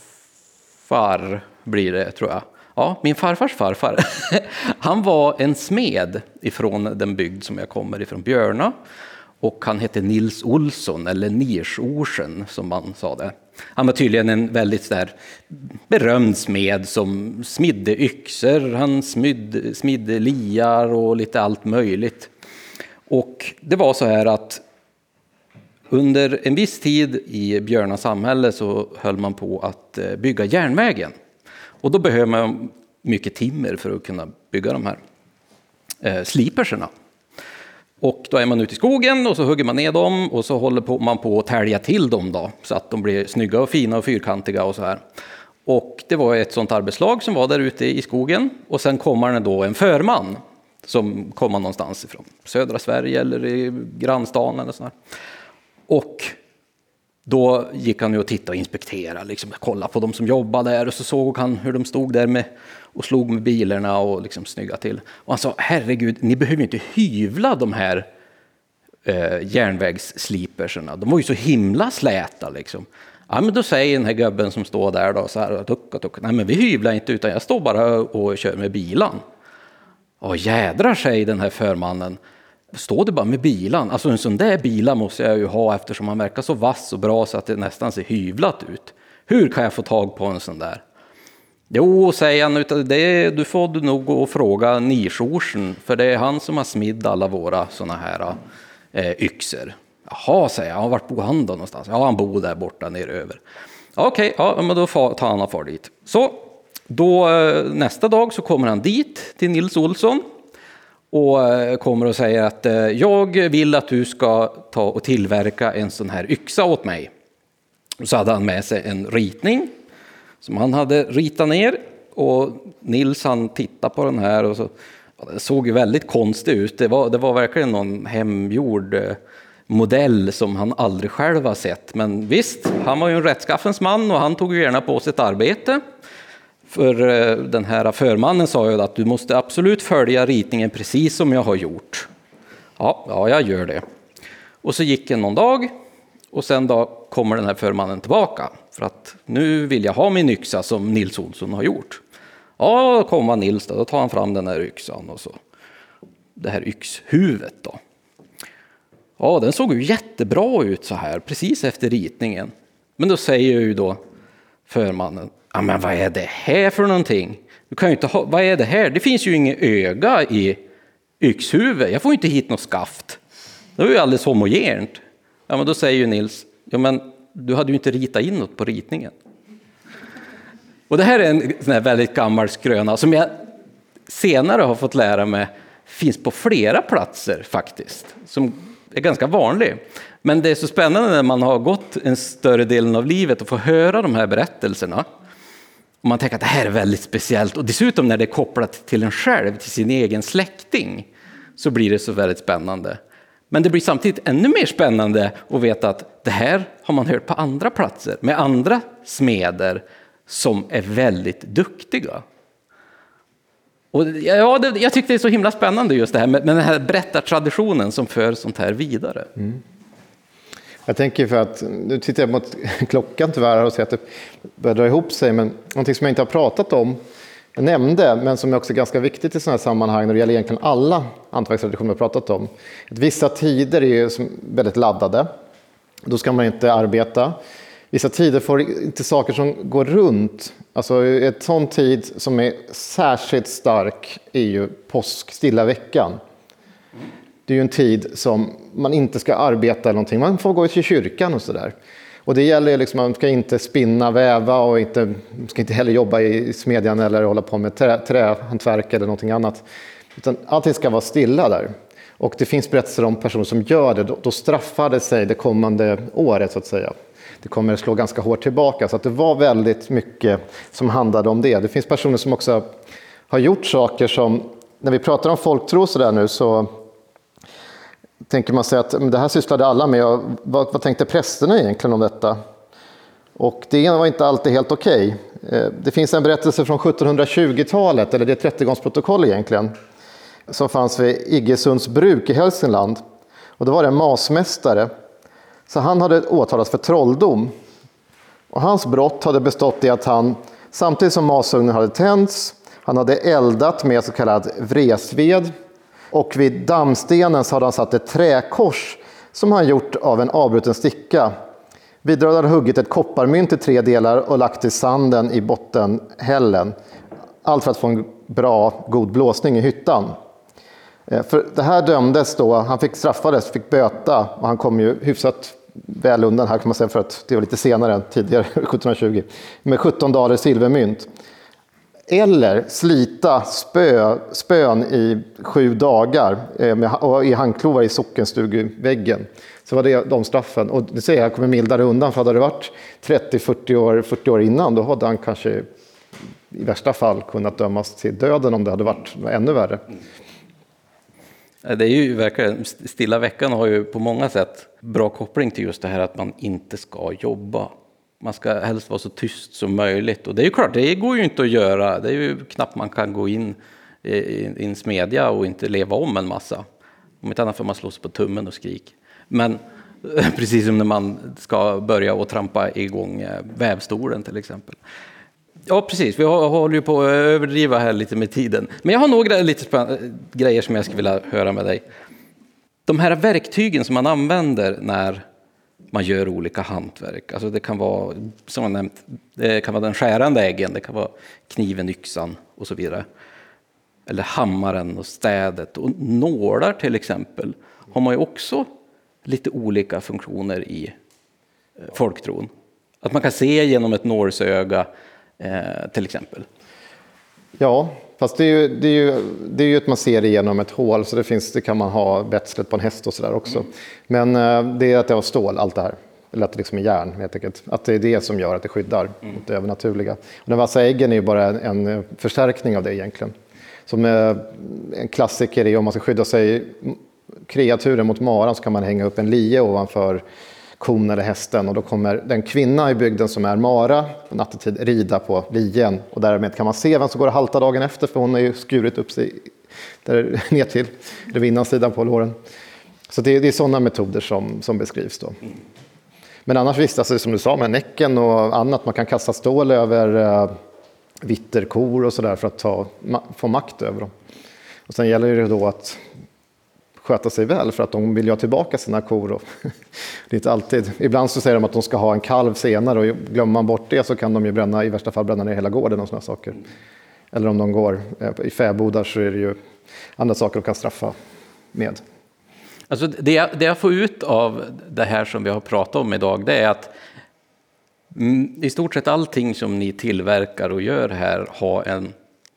blir det tror jag. Ja, min farfars farfar. Han var en smed ifrån den bygd som jag kommer ifrån, Björna. Och han hette Nils Olsson, eller Nirsorsen som man sa det. Han var tydligen en väldigt där berömd smed som smidde yxor, han smidde, smidde liar och lite allt möjligt. Och det var så här att under en viss tid i Björna samhälle så höll man på att eh, bygga järnvägen. Och då behöver man mycket timmer för att kunna bygga de här eh, sliperserna. Och då är man ute i skogen och så hugger man ner dem och så håller man på att tälja till dem då, så att de blir snygga och fina och fyrkantiga och så här. Och det var ett sånt arbetslag som var där ute i skogen och sen kommer det då en förman som kommer någonstans ifrån södra Sverige eller i grannstan eller sådär. Och då gick han ju och tittade och inspekterade, liksom, kollade på de som jobbade där och så såg han hur de stod där med, och slog med bilarna och liksom snygga till. Och han sa, herregud, ni behöver inte hyvla de här eh, järnvägssliperserna. De var ju så himla släta liksom. Ja, men då säger den här gubben som står där då så här, tucka, tucka. Nej, men vi hyvlar inte utan jag står bara och kör med bilan. Och jädrar, säger den här förmannen. Står det bara med bilan? Alltså en sån där bila måste jag ju ha eftersom han verkar så vass och bra så att det nästan ser hyvlat ut. Hur kan jag få tag på en sån där? Jo, säger han, det, du får du nog gå och fråga nishorsen för det är han som har smidd alla våra såna här eh, yxor. Jaha, säger jag, vart bor han då någonstans? Ja, han bor där borta neröver. Okej, okay, ja, men då tar han och far dit. Så, då, eh, nästa dag så kommer han dit till Nils Olsson och eh, kommer och säger att eh, jag vill att du ska ta och tillverka en sån här yxa åt mig. Så hade han med sig en ritning som han hade ritat ner och Nils han tittade på den här och så, det såg ju väldigt konstigt ut. Det var, det var verkligen någon hemgjord modell som han aldrig själv har sett. Men visst, han var ju en rättskaffens man och han tog ju gärna på sig ett arbete. För eh, den här förmannen sa ju att du måste absolut följa ritningen precis som jag har gjort. Ja, ja, jag gör det. Och så gick det någon dag och sen då kommer den här förmannen tillbaka för att nu vill jag ha min yxa som Nils Olsson har gjort. Ja, då kommer Nils då, då tar han fram den här yxan och så det här yxhuvudet då. Ja, den såg ju jättebra ut så här precis efter ritningen. Men då säger ju då förmannen, ja men vad är det här för någonting? Du kan ju inte ha, vad är det här? Det finns ju inget öga i yxhuvudet. Jag får inte hit något skaft. Det var ju alldeles homogent. Ja, men då säger ju Nils, ja men du hade ju inte ritat in något på ritningen. Och det här är en sån här väldigt gammal skröna som jag senare har fått lära mig finns på flera platser faktiskt, som är ganska vanlig. Men det är så spännande när man har gått en större delen av livet och får höra de här berättelserna. Och man tänker att det här är väldigt speciellt och dessutom när det är kopplat till en själv, till sin egen släkting, så blir det så väldigt spännande. Men det blir samtidigt ännu mer spännande att veta att det här har man hört på andra platser med andra smeder som är väldigt duktiga. Och ja, det, jag tyckte det är så himla spännande just det här med, med den här berättartraditionen som för sånt här vidare. Mm. Jag tänker för att, nu tittar jag mot klockan tyvärr och ser att det börjar dra ihop sig, men någonting som jag inte har pratat om, jag nämnde, men som är också ganska viktigt i sådana här sammanhang när det gäller egentligen alla hantverkstraditioner vi har pratat om. Att vissa tider är ju väldigt laddade, då ska man inte arbeta. Vissa tider får inte saker som går runt. Alltså ett sån tid som är särskilt stark är ju påsk, stilla veckan. Det är ju en tid som man inte ska arbeta eller någonting. Man får gå till kyrkan och sådär. Och det gäller liksom, man ska inte spinna, väva och inte, ska inte heller jobba i smedjan eller hålla på med trä, trähantverk eller någonting annat. Utan allting ska vara stilla där. Och det finns berättelser om personer som gör det, då, då straffar det sig det kommande året så att säga det kommer att slå ganska hårt tillbaka. Så att det var väldigt mycket som handlade om det. Det finns personer som också har gjort saker som, när vi pratar om folktro sådär nu så tänker man sig att det här sysslade alla med. Vad, vad tänkte prästerna egentligen om detta? Och det var inte alltid helt okej. Okay. Det finns en berättelse från 1720-talet, eller det är ett rättegångsprotokoll egentligen, som fanns vid Iggesunds bruk i Hälsingland. Och då var det en masmästare så han hade åtalats för trolldom. Och hans brott hade bestått i att han, samtidigt som masugnen hade tänts, han hade eldat med så kallad vresved och vid dammstenen så hade han satt ett träkors som han gjort av en avbruten sticka. Vidare hade han huggit ett kopparmynt i tre delar och lagt i sanden i bottenhällen. Allt för att få en bra, god blåsning i hyttan. Eh, för det här dömdes då, han fick straffades, fick böta och han kom ju hyfsat väl undan här kan man säga för att det var lite senare än tidigare, 1720, med 17 daler silvermynt. Eller slita spö, spön i sju dagar eh, med, och i handklovar i sockenstugväggen. Så var det de straffen. Och det säger jag kommer mildare undan, för hade det varit 30-40 år, 40 år innan, då hade han kanske i värsta fall kunnat dömas till döden om det hade varit ännu värre. Eh, det är ju verkligen, Stilla veckan har ju på många sätt bra koppling till just det här att man inte ska jobba. Man ska helst vara så tyst som möjligt. Och det är ju klart, det går ju inte att göra. Det är ju knappt man kan gå in i en smedja och inte leva om en massa. Om inte annat får man slå sig på tummen och skrik. Men precis som när man ska börja och trampa igång eh, vävstolen till exempel. Ja, precis. Vi håller ju på att överdriva här lite med tiden. Men jag har några lite grejer som jag skulle vilja höra med dig. De här verktygen som man använder när man gör olika hantverk. Alltså det kan vara, som jag nämnt, det kan vara den skärande äggen, det kan vara kniven, yxan och så vidare. Eller hammaren och städet. Och nålar till exempel har man ju också lite olika funktioner i eh, folktron. Att man kan se genom ett nålsöga eh, till exempel. Ja, fast det är, ju, det, är ju, det är ju att man ser igenom ett hål, så det, finns, det kan man ha betslet på en häst och sådär också. Men eh, det är att det har stål, allt det här. Eller att det liksom är järn, helt enkelt. Att det är det som gör att det skyddar mm. mot det övernaturliga. Och den vassa äggen är ju bara en, en förstärkning av det egentligen. Som eh, en klassiker är om man ska skydda sig kreaturen mot maran så kan man hänga upp en lie ovanför kon eller hästen och då kommer den kvinna i bygden som är Mara nattetid rida på lien och därmed kan man se vem som går och haltar dagen efter för hon har ju skurit upp sig där ner till, revinnansidan innansidan på låren. Så det, det är sådana metoder som, som beskrivs då. Men annars vistas det som du sa med näcken och annat. Man kan kasta stål över uh, vitterkor och sådär för att ta, ma få makt över dem. Och sen gäller det då att sköta sig väl för att de vill ju ha tillbaka sina kor. Och det är inte alltid. Ibland så säger de att de ska ha en kalv senare och glömmer man bort det så kan de ju bränna, i värsta fall bränna ner hela gården och sådana saker. Eller om de går eh, i fäbodar så är det ju andra saker de kan straffa med. Alltså det, jag, det jag får ut av det här som vi har pratat om idag det är att mm, i stort sett allting som ni tillverkar och gör här har en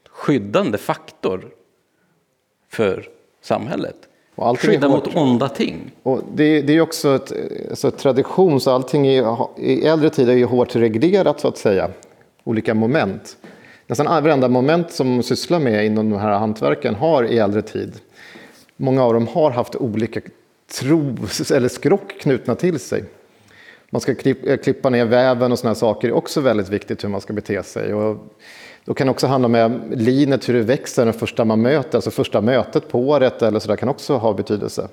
skyddande faktor för samhället. Och Skydda mot onda ting. Och det, det är också ett, alltså ett tradition, så allting är, i äldre tid är ju hårt reglerat så att säga. Olika moment. Nästan varenda moment som sysslar med inom de här hantverken har i äldre tid. Många av dem har haft olika tro eller skrock knutna till sig. Man ska klippa ner väven och sådana saker. Är också väldigt viktigt hur man ska bete sig. Och då kan det också handla om linet, hur det växer den första man möter, alltså första mötet på året eller så där kan också ha betydelse.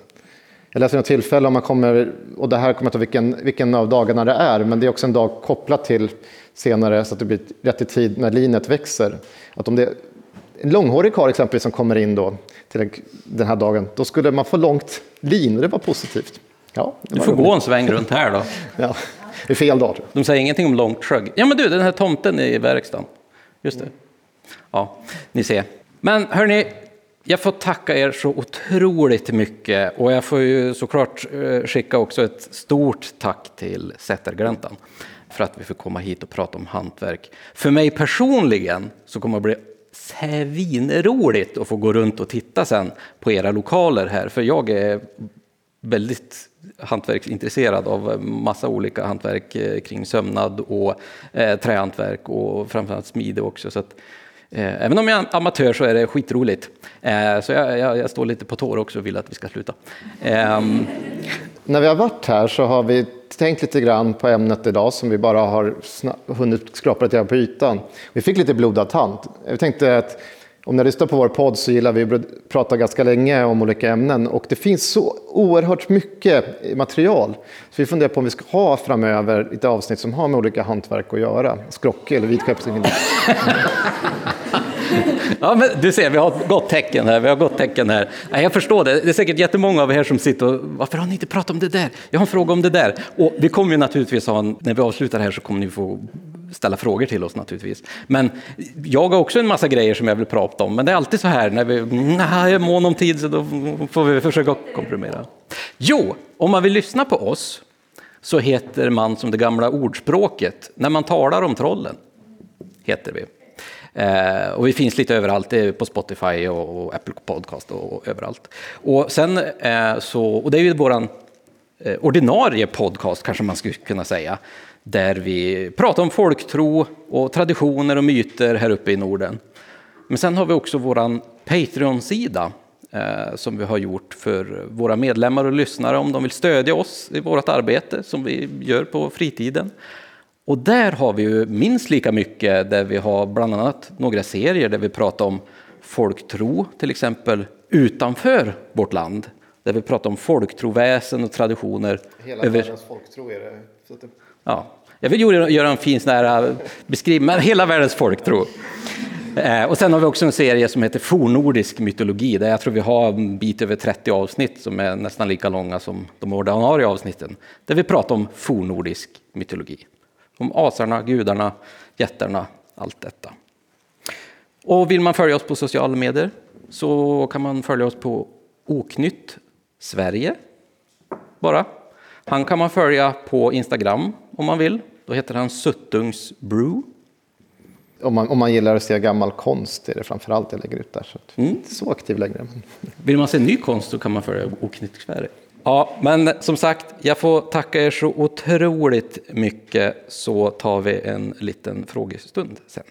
Jag läste något tillfälle om man kommer, och det här kommer jag inte vilken, vilken av dagarna det är, men det är också en dag kopplat till senare så att det blir rätt i tid när linet växer. Att om det är en långhårig karl exempelvis som kommer in då till den här dagen, då skulle man få långt lin och det var positivt. Ja, det du får roligt. gå en sväng runt här då. ja, det är fel dag. De säger ingenting om långt skägg. Ja men du, den här tomten i verkstaden. Just det. Ja, ni ser. Men hörni, jag får tacka er så otroligt mycket och jag får ju såklart eh, skicka också ett stort tack till Sättergläntan för att vi får komma hit och prata om hantverk. För mig personligen så kommer det bli svinroligt att få gå runt och titta sen på era lokaler här, för jag är väldigt hantverksintresserad av massa olika hantverk eh, kring sömnad och eh, trähantverk och framförallt smide också. Så att, eh, även om jag är amatör så är det skitroligt. Eh, så jag, jag, jag, står lite på tår också och vill att vi ska sluta. Ehm. När vi har varit här så har vi tänkt lite grann på ämnet idag som vi bara har hunnit skrapa lite på ytan. Vi fick lite blodad tand. Vi tänkte att om ni lyssnar på vår podd så gillar vi att prata ganska länge om olika ämnen och det finns så oerhört mycket material. Så vi funderar på om vi ska ha framöver lite avsnitt som har med olika hantverk att göra. Skrocke eller. Ja, men du ser, vi har ett gott tecken här. Vi har gott tecken här. Nej, jag förstår det. Det är säkert jättemånga av er som sitter och varför har ni inte pratat om det där? Jag har en fråga om det där. Och vi kommer ju naturligtvis ha en, när vi avslutar här så kommer ni få ställa frågor till oss naturligtvis. Men jag har också en massa grejer som jag vill prata om. Men det är alltid så här när vi nej, är mån om tid så då får vi försöka komprimera. Jo, om man vill lyssna på oss så heter man som det gamla ordspråket, när man talar om trollen, heter vi. Eh, och vi finns lite överallt, eh, på Spotify och, och Apple Podcast och, och, överallt. Och, sen, eh, så, och det är ju våran Eh, ordinarie podcast kanske man skulle kunna säga, där vi pratar om folktro och traditioner och myter här uppe i Norden. Men sen har vi också vår Patreon-sida eh, som vi har gjort för våra medlemmar och lyssnare om de vill stödja oss i vårt arbete som vi gör på fritiden. Och där har vi ju minst lika mycket där vi har bland annat några serier där vi pratar om folktro, till exempel utanför vårt land. Där vi pratar om folktroväsen och traditioner. Hela över... världens folktro är det. Ja, jag vill göra en fin sån här äh, beskrivning, hela världens folktro. Eh, och sen har vi också en serie som heter Fornordisk mytologi, där jag tror vi har en bit över 30 avsnitt som är nästan lika långa som de ordinarie avsnitten, där vi pratar om fornordisk mytologi. Om asarna, gudarna, jättarna, allt detta. Och vill man följa oss på sociala medier så kan man följa oss på Oknytt Sverige. Bara. Han kan man följa på Instagram om man vill. Då heter han Suttungs Brew. Om man, om man gillar att se gammal konst är det framför allt jag lägger ut där. Så mm. inte så aktiv längre. Vill man se ny konst så kan man följa Oknytt Sverige. Ja, men som sagt, jag får tacka er så otroligt mycket så tar vi en liten frågestund sen.